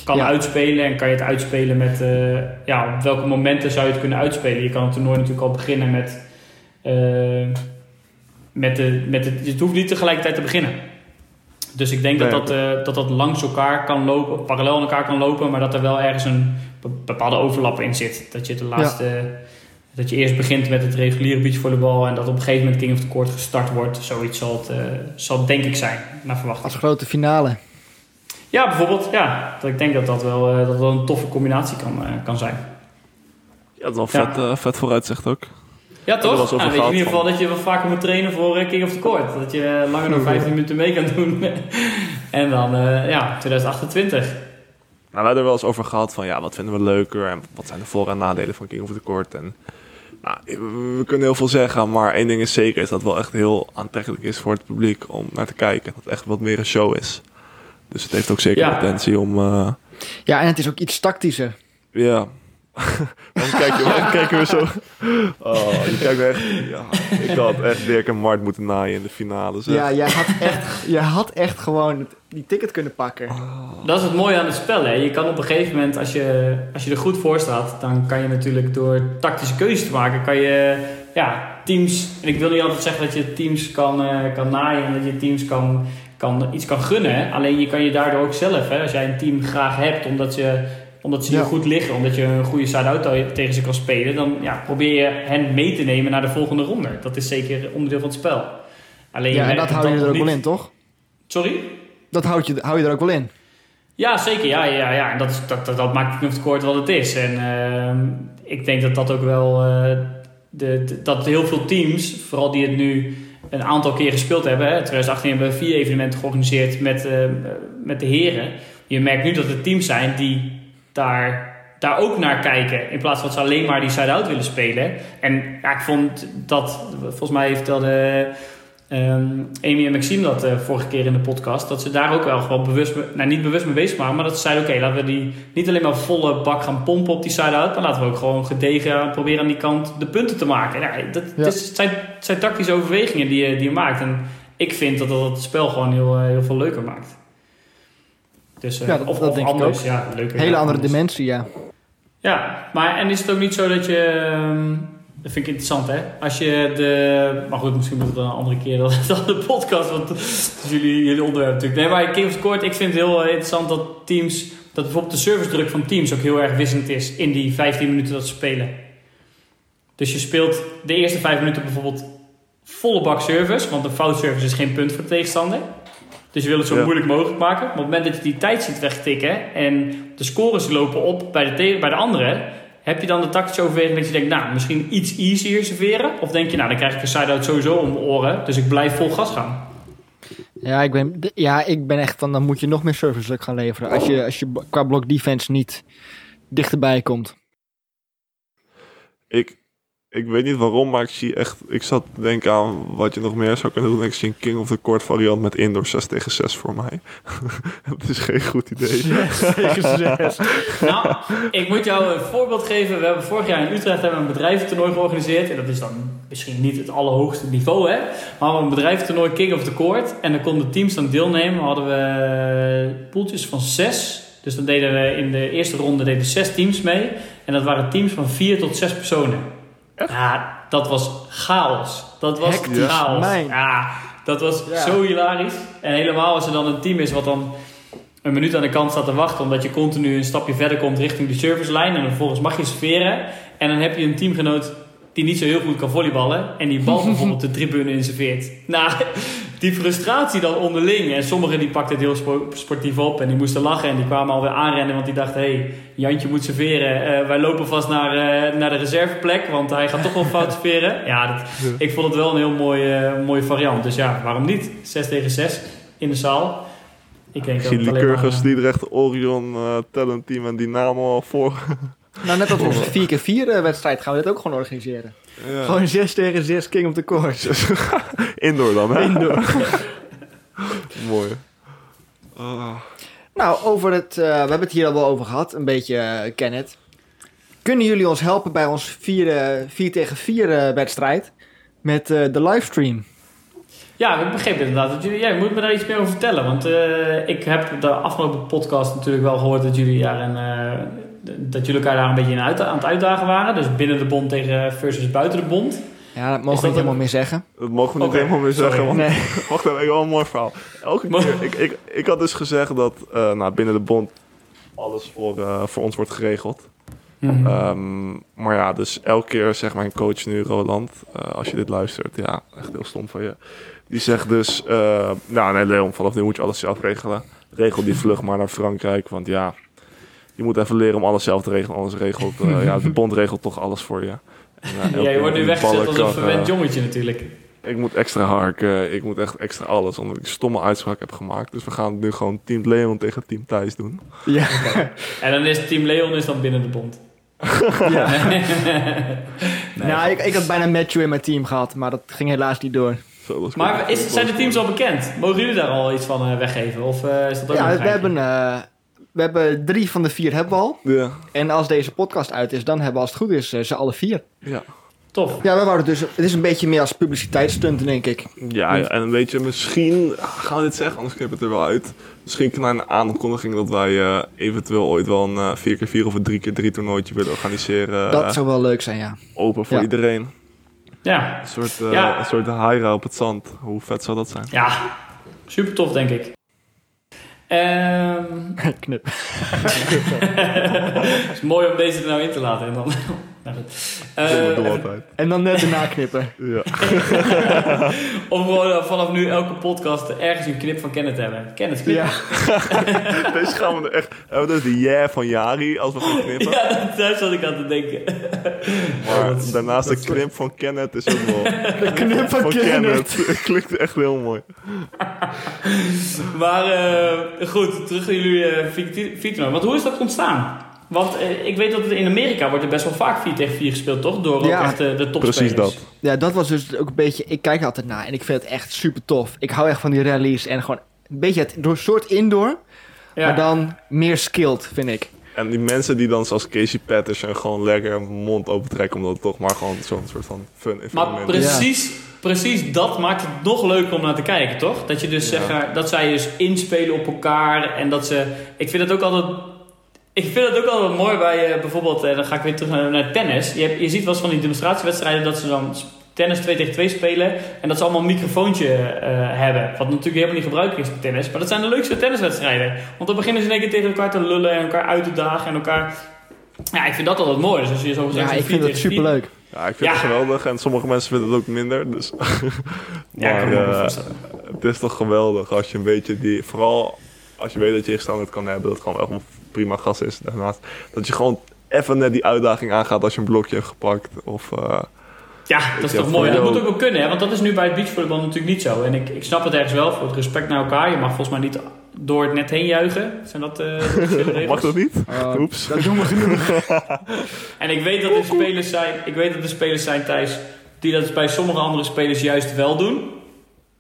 Speaker 4: kan
Speaker 2: Ja.
Speaker 4: uitspelen. En kan je het uitspelen met... eh, ja, op welke momenten zou je het kunnen uitspelen? Je kan het toernooi natuurlijk al beginnen met... eh, met de, met het, het hoeft niet tegelijkertijd te beginnen. Dus ik denk
Speaker 3: Nee.
Speaker 4: dat, dat, eh, dat dat langs elkaar kan lopen, parallel aan elkaar kan lopen, maar dat er wel ergens een be- bepaalde overlap in zit. Dat je de laatste, dat je eerst begint met het reguliere beachvolleybal en dat op een gegeven moment King of the Court gestart wordt. Zoiets zal het, zal het denk ik zijn, naar verwachting.
Speaker 2: Als grote finale.
Speaker 4: Ja, bijvoorbeeld, ja. Dat ik denk dat dat wel, eh, dat wel een toffe combinatie kan, eh, kan zijn.
Speaker 3: Ja, dat is wel
Speaker 4: Ja.
Speaker 3: vet, eh, vet vooruitzicht ook.
Speaker 4: Ja, toch? weet je in ieder geval
Speaker 3: van-
Speaker 4: dat je wel vaker moet trainen voor King of the Court. Dat je langer dan 15 minuten mee kan doen. en dan, eh, ja, 2028.
Speaker 3: Nou, we hebben er wel eens over gehad van ja, wat vinden we leuker en wat zijn de voor- en nadelen van King of the Court. En, nou, we kunnen heel veel zeggen, maar één ding is zeker, is dat het wel echt heel aantrekkelijk is voor het publiek om naar te kijken. Dat het echt wat meer een show is. Dus het heeft ook zeker
Speaker 4: Ja.
Speaker 3: potentie om, eh,
Speaker 2: Ja, en het is ook iets tactischer.
Speaker 3: ja... Waarom kijk je, waarom kijken we zo? Oh, je kijkt echt... Ja, ik had echt Dirk en Mart moeten naaien in de finale. zeg.
Speaker 2: Ja, jij had echt, jij had echt gewoon die ticket kunnen pakken.
Speaker 4: Dat is het mooie aan het spel. Hè. Je kan op een gegeven moment, als je, als je er goed voor staat, dan kan je natuurlijk door tactische keuzes te maken, kan je ja, teams. En ik wil niet altijd zeggen dat je teams kan, eh, kan naaien en dat je teams kan, kan, iets kan gunnen. Alleen je kan je daardoor ook zelf, hè, als jij een team graag hebt, omdat je omdat ze
Speaker 2: Ja.
Speaker 4: goed liggen, omdat je een goede side-out tegen ze kan spelen, dan ja, probeer je hen mee te nemen naar de volgende ronde. Dat is zeker onderdeel van het spel. Alleen
Speaker 2: Ja, en
Speaker 4: merkt
Speaker 2: dat hou je er ook wel in, toch?
Speaker 4: Sorry?
Speaker 2: Dat houd je, hou je er ook wel in.
Speaker 4: Ja, zeker. Ja, ja, ja. En dat, is- dat, dat, dat maakt het kort wat het is. En ehm, ik denk dat dat ook wel... eh, de, de- dat heel veel teams, vooral die het nu een aantal keer gespeeld hebben... Hè, 2018 hebben we vier evenementen georganiseerd met, eh, met de heren. Je merkt nu dat er teams zijn die daar, daar ook naar kijken... in plaats van dat ze alleen maar die side-out willen spelen. En ja, ik vond dat... Volgens mij vertelde... Ehm, Amy en Maxime dat eh, vorige keer in de podcast. Dat ze daar ook wel gewoon bewust, me- nou niet bewust mee bezig waren. Maar dat ze zeiden, oké, laten we die niet alleen maar volle bak gaan pompen op die side-out. Maar laten we ook gewoon gedegen proberen aan die kant de punten te maken. Ja, dat,
Speaker 2: Ja.
Speaker 4: Het, is, het, zijn, het zijn tactische overwegingen die je, die je maakt. En ik vind dat dat het spel gewoon heel, eh, heel veel leuker maakt. Dus, eh,
Speaker 2: Ja, dat-
Speaker 4: of,
Speaker 2: dat
Speaker 4: of
Speaker 2: denk ik
Speaker 4: anders,
Speaker 2: ook.
Speaker 4: ja, leuker.
Speaker 2: Hele andere
Speaker 4: anders.
Speaker 2: dimensie, ja.
Speaker 4: Ja, maar en is het ook niet zo dat je. ehm, dat vind ik interessant, hè? Als je de. Maar goed, misschien moet het dan een andere keer dan, dan de podcast, want dat is jullie, jullie onderwerp natuurlijk. Nee, maar King of Court, ik vind het heel interessant dat teams. Dat bijvoorbeeld de servicedruk van teams ook heel erg wisselend is in die 15 minuten dat ze spelen. Dus je speelt de eerste 5 minuten bijvoorbeeld volle bak service, want een fout service is geen punt voor de tegenstander. Dus je wil het zo
Speaker 3: Ja.
Speaker 4: moeilijk mogelijk maken. Maar op het moment dat je die tijd ziet wegtikken en de scores lopen op bij de, bij de anderen, heb je dan de tactische overweging dat je denkt, nou, misschien iets easier serveren? Of denk je, nou, dan krijg ik een side-out sowieso om mijn oren, dus ik blijf vol gas gaan.
Speaker 2: Ja, ik ben, ja, ik ben echt van, dan moet je nog meer service gaan leveren. Als je, als je qua blok defense niet dichterbij komt.
Speaker 3: Ik, ik weet niet waarom, maar ik zie echt... Ik zat te denken aan wat je nog meer zou kunnen doen. Ik zie een King of the Court variant met indoor 6 tegen 6 voor mij. dat is geen goed idee.
Speaker 4: Nou, ik moet jou een voorbeeld geven. We hebben vorig jaar in Utrecht hebben we een bedrijventoernooi georganiseerd. En dat is dan misschien niet het allerhoogste niveau, hè. Maar we hadden een bedrijventoernooi King of the Court. En dan konden teams dan deelnemen. Hadden we poeltjes van zes. Dus dan deden we in de eerste ronde deden zes teams mee. En dat waren teams van vier tot zes personen. Ja, dat was chaos. Dat was
Speaker 2: Hectisch,
Speaker 4: chaos.
Speaker 2: mijn.
Speaker 4: Ja, dat was
Speaker 2: Ja.
Speaker 4: zo hilarisch. En helemaal als er dan een team is wat dan een minuut aan de kant staat te wachten. Omdat je continu een stapje verder komt richting de servicelijn. En dan vervolgens mag je serveren. En dan heb je een teamgenoot die niet zo heel goed kan volleyballen. En die bal bijvoorbeeld de tribune inserveert. Nou, die frustratie dan onderling. En sommigen die pakten het heel spo- sportief op. En die moesten lachen. En die kwamen alweer aanrennen. Want die dachten, hé, hey, Jantje moet serveren. Eh, wij lopen vast naar, eh, naar de reserveplek. Want hij gaat toch wel fout serveren. Ja, dat, ik vond het wel een heel mooie, eh, mooie variant. Dus ja, waarom niet? 6 tegen 6 in de zaal. Ik denk
Speaker 3: Ik
Speaker 4: dat
Speaker 3: zie
Speaker 4: het alleen
Speaker 3: Lycurgus,
Speaker 4: maar,
Speaker 3: Liedrecht, Orion, Talent Team en Dynamo al voor.
Speaker 2: Nou, net als onze 4x4 wedstrijd gaan we dit ook gewoon organiseren.
Speaker 3: Ja.
Speaker 2: Gewoon 6 tegen 6 King of the Court.
Speaker 3: Indoor dan, hè?
Speaker 2: Indoor.
Speaker 3: Mooi. Ah.
Speaker 2: Nou, over het, eh, we hebben het hier al wel over gehad, een beetje, eh, Kenneth. Kunnen jullie ons helpen bij ons 4, 4 tegen 4 eh, wedstrijd met eh, de livestream?
Speaker 4: Ja, ik begreep inderdaad. Dat jullie, ja, je moet me daar iets meer over vertellen. Want eh, ik heb de afgelopen podcast natuurlijk wel gehoord dat jullie, daar een, eh, dat jullie elkaar daar een beetje in uit, aan het uitdagen waren. Dus binnen de bond tegen versus buiten de bond.
Speaker 2: Ja, dat mogen
Speaker 4: dat
Speaker 2: we niet helemaal
Speaker 4: een-
Speaker 2: meer zeggen.
Speaker 3: Dat mogen we niet helemaal meer
Speaker 4: sorry.
Speaker 3: zeggen. Want,
Speaker 2: Nee.
Speaker 3: Wacht even, ik wel een mooi verhaal. Elke keer, ik, ik, ik had dus gezegd dat eh, nou, binnen de bond alles voor, eh, voor ons wordt geregeld.
Speaker 4: Mhm.
Speaker 3: Ehm, maar ja, dus elke keer zegt mijn coach nu, Roland, eh, als je dit luistert, ja, echt heel stom van je. Die zegt dus, eh nou nee Leon, vanaf nu moet je alles zelf regelen. Regel die vlucht maar naar Frankrijk, want ja, je moet even leren om alles zelf te regelen. Anders regelt, eh, ja, de bond regelt toch alles voor je. En, ja, elke
Speaker 4: ja, je wordt nu weggezet als een
Speaker 3: kan,
Speaker 4: verwend
Speaker 3: eh,
Speaker 4: jongetje natuurlijk.
Speaker 3: ik moet extra harken, ik moet echt extra alles, omdat ik een stomme uitspraak heb gemaakt. Dus we gaan nu gewoon Team Leon tegen Team Thijs doen.
Speaker 2: Ja.
Speaker 4: En dan is Team Leon is dan binnen de bond.
Speaker 2: ja.
Speaker 4: Nee,
Speaker 2: nou, ik, ik had bijna Matthew in mijn team gehad, maar dat ging helaas niet door.
Speaker 3: Zo, dat is
Speaker 4: Maar is, zijn de teams al bekend? Mogen jullie daar al iets van eh, weggeven? Of eh, is dat ook
Speaker 2: Ja, we hebben, eh, we hebben drie van de vier hebben we al.
Speaker 3: Ja,
Speaker 2: En als deze podcast uit is, dan hebben we als het goed is eh, ze alle vier.
Speaker 3: ja.
Speaker 4: Tof.
Speaker 2: Ja, we wouden dus, het is een beetje meer als publiciteitsstunt, denk ik.
Speaker 3: Ja, ja, en weet je, misschien gaan we dit zeggen, anders knip het er wel uit. Misschien een kleine aankondiging dat wij eh, eventueel ooit wel een eh 4x4 of een 3x3 toernooitje willen organiseren.
Speaker 2: Dat zou wel leuk zijn, ja.
Speaker 3: Open voor
Speaker 2: Ja.
Speaker 3: iedereen.
Speaker 4: Ja,
Speaker 3: Een soort, eh
Speaker 4: Ja.
Speaker 3: een soort haira op het zand. Hoe vet zou dat zijn?
Speaker 4: ja. super tof denk ik. Ehm,
Speaker 2: Knip.
Speaker 4: het is mooi om deze er nou in te laten. En dan, nou goed. Eh,
Speaker 3: Dat.
Speaker 2: En dan net erna knippen.
Speaker 3: Ja.
Speaker 4: of gewoon eh, vanaf nu elke podcast ergens een knip van Kenneth hebben. Kenneth, knip.
Speaker 2: Ja.
Speaker 3: Deze gaan we echt... Hebben we dus de yeah van Jari als we gaan knippen?
Speaker 4: Ja, dat- daar zat ik aan te denken.
Speaker 3: Maar
Speaker 4: dat is-
Speaker 3: daarnaast de knip van Kenneth is ook wel...
Speaker 2: De knip van Kenneth.
Speaker 3: Klinkt echt heel mooi.
Speaker 4: Maar eh, goed, terug naar jullie 4 tegen Want hoe is dat ontstaan? Want eh, ik weet dat het in Amerika wordt er best wel vaak 4 tegen 4 gespeeld, toch? Door ook
Speaker 2: Ja,
Speaker 4: echt eh, de topspelers.
Speaker 3: Precies dat.
Speaker 2: Ja, dat was dus ook een beetje... Ik kijk er altijd naar en ik vind het echt super tof. Ik hou echt van die rallies en gewoon een beetje het door soort indoor,
Speaker 4: Ja.
Speaker 2: maar dan meer skilled, vind ik.
Speaker 3: En die mensen die dan zoals Casey Patterson gewoon lekker hun mond open trekken... omdat het toch maar gewoon zo'n soort van fun
Speaker 4: Maar precies, precies dat maakt het nog leuker om naar te kijken, toch? Dat je dus
Speaker 3: Ja.
Speaker 4: zeg maar, dat zij dus inspelen op elkaar en dat ze. Ik vind het ook altijd. Ik vind het ook altijd mooi bij eh, bijvoorbeeld, eh, dan ga ik weer terug naar, naar tennis. Je, hebt, je ziet wel eens van die demonstratiewedstrijden dat ze dan tennis 2 tegen 2 spelen en dat ze allemaal een microfoontje eh, hebben. Wat natuurlijk helemaal niet gebruikelijk is bij tennis. Maar dat zijn de leukste tenniswedstrijden. Want dan beginnen ze in één keer tegen elkaar te lullen en elkaar uit te dagen en elkaar. Ja, ik vind dat altijd mooi. Dus als je zo gezegd
Speaker 2: Ja, ik vind het
Speaker 4: tegen vier-
Speaker 2: super leuk.
Speaker 3: Ja, ik vind
Speaker 4: Ja.
Speaker 3: het geweldig en sommige mensen vinden het ook minder. Dus
Speaker 4: Ja, kan
Speaker 3: Maar,
Speaker 4: wel
Speaker 3: het is toch geweldig als je een beetje die... Vooral als je weet dat je tegenstander het kan hebben, dat echt een prima gas is. Daarnaast dat je gewoon even net die uitdaging aangaat als je een blokje hebt gepakt. Of, eh,
Speaker 4: Ja, dat is toch mooi. Dat moet ook wel kunnen, hè? want dat is nu bij het beachvolleybal natuurlijk niet zo. En ik, ik snap het ergens wel, voor het respect naar elkaar. Je mag volgens mij niet door het net heen juichen. Zijn dat eh, de officiële regels?
Speaker 3: mag dat niet?
Speaker 2: Oh,
Speaker 3: Oeps.
Speaker 2: Dat doen we genoeg.
Speaker 4: En ik weet dat er spelers zijn, ik weet dat er spelers zijn, Thijs, die dat bij sommige andere spelers juist wel doen.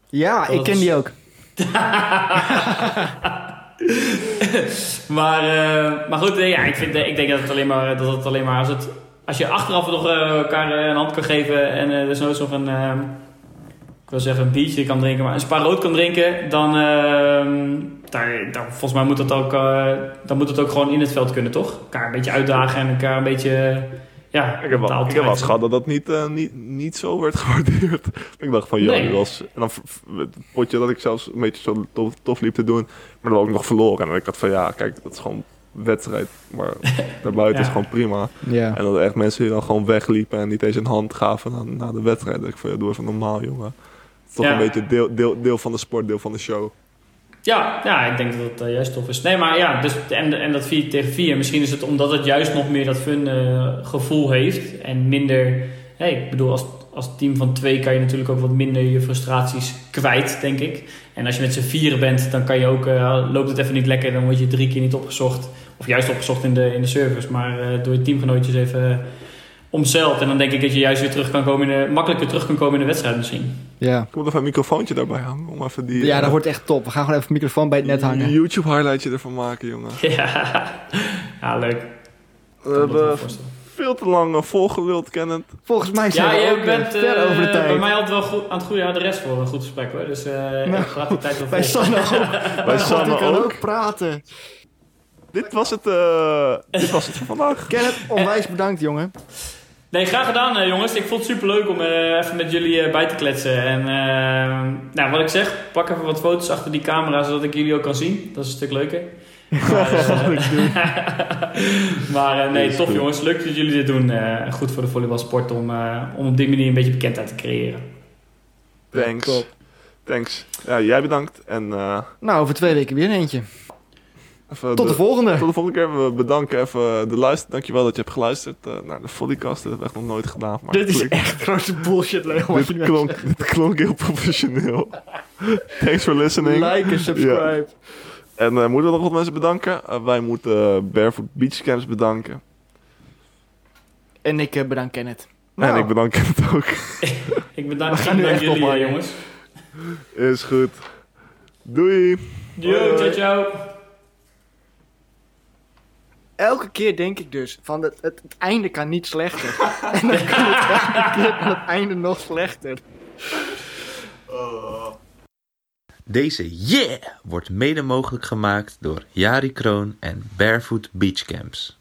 Speaker 2: Ja, ik
Speaker 4: Dat
Speaker 2: ken
Speaker 4: is-
Speaker 2: die ook.
Speaker 4: Maar, eh, maar goed, eh, ja, ik, vind, eh, ik denk dat het alleen maar, dat het alleen maar als, het, als je achteraf nog elkaar een hand kan geven en eh dus nooit nog een, eh, ik wil zeggen een biertje kan drinken, maar een spa rood kan drinken, dan, eh, daar, volgens mij moet dat ook, dan moet het ook gewoon in het veld kunnen, toch? Elkaar een beetje uitdagen en elkaar een beetje, ja,
Speaker 3: Ik heb wel, ik heb wel gehad dat dat niet, eh, niet, niet zo werd gewaardeerd. ik dacht van, ja,
Speaker 4: Nee.
Speaker 3: was... En dan het potje dat ik zelfs een beetje zo tof, tof liep te doen, maar dan ook nog verloren. En ik dacht van, ja, kijk, dat is gewoon wedstrijd. Maar daarbuiten is
Speaker 4: Ja.
Speaker 3: gewoon prima.
Speaker 2: Ja.
Speaker 3: En dat echt mensen die dan gewoon wegliepen en niet eens een hand gaven na, na de wedstrijd. Dat ik van, ja, doe even normaal, jongen. Het is toch
Speaker 4: Ja.
Speaker 3: een beetje deel, deel, deel van de sport, deel van de show.
Speaker 4: Ja, ja, ik denk dat eh, juist tof is. Nee, maar ja, dus, en, en dat 4 tegen 4, misschien is het omdat het juist nog meer dat fun eh, gevoel heeft. En minder, hey, ik bedoel, als, als team van twee kan je natuurlijk ook wat minder je frustraties kwijt, denk ik. En als je met z'n vieren bent, dan kan je ook, eh, loopt het even niet lekker, dan word je drie keer niet opgezocht. Of juist opgezocht in de, in de service, maar eh, door je teamgenootjes even omzeild. En dan denk ik dat je juist weer terug kan komen in de, makkelijker terug kan komen in de wedstrijd misschien.
Speaker 2: Ja.
Speaker 3: Ik moet even een microfoontje daarbij hangen. Om even die
Speaker 2: ja,
Speaker 3: eh,
Speaker 2: dat wordt echt top. We gaan gewoon even een microfoon bij het net hangen.
Speaker 3: YouTube highlightje ervan maken, jongen.
Speaker 4: Ja, ja leuk.
Speaker 3: We hebben veel te lang eh, volgeluld, Kenneth.
Speaker 2: Volgens mij zijn
Speaker 4: Ja,
Speaker 2: we
Speaker 4: je
Speaker 2: ook
Speaker 4: bent
Speaker 2: eh, ver
Speaker 4: eh,
Speaker 2: over de tijd.
Speaker 4: bij mij altijd wel goed, aan het goede adres voor een goed gesprek hoor. Dus eh ik praat die tijd wel
Speaker 2: Bij. Sanne ook.
Speaker 3: Sanne ook.
Speaker 2: ook praten.
Speaker 3: Dit was het, eh, dit was het voor vandaag.
Speaker 2: Kenneth, onwijs bedankt, jongen.
Speaker 4: Nee, graag gedaan eh, jongens. Ik vond het super leuk om eh, even met jullie eh, bij te kletsen. En nou, wat ik zeg, pak even wat foto's achter die camera zodat ik jullie ook kan zien. Dat is een stuk leuker. Maar, maar nee, tof jongens. Leuk dat jullie dit doen. Eh, goed voor de volleybalsport om, eh, om op die manier een beetje bekendheid te creëren.
Speaker 3: Thanks.
Speaker 2: Top.
Speaker 3: Thanks. Ja, jij bedankt. En eh,
Speaker 2: Nou, over twee weken weer eentje.
Speaker 3: Even
Speaker 2: Tot de volgende.
Speaker 3: Tot de volgende keer. We bedanken even de luister. Dankjewel dat je hebt geluisterd eh, naar de Volleycast. Dat heb ik echt nog nooit gedaan. Maar
Speaker 2: Dit is echt grote bullshit, wat
Speaker 3: dit, klonk, dit klonk heel professioneel. Thanks for listening.
Speaker 2: Like en subscribe.
Speaker 3: En eh, moeten we nog wat mensen bedanken? Eh, wij moeten Barefoot Beach Camps bedanken.
Speaker 2: En ik bedank Kenneth.
Speaker 3: En
Speaker 2: Nou,
Speaker 3: ik bedank het ook.
Speaker 4: Ik bedank,
Speaker 2: We gaan
Speaker 4: ik
Speaker 2: nu
Speaker 4: bedank
Speaker 2: echt
Speaker 4: jullie eh, jongens.
Speaker 3: Is goed. Doei.
Speaker 4: Yo, ciao ciao.
Speaker 2: Elke keer denk ik dus van het, het, einde kan niet slechter. en dan kan het elke keer het einde nog slechter.
Speaker 5: Deze Yeah wordt mede mogelijk gemaakt door Jari Kroon en Barefoot Beach Camps.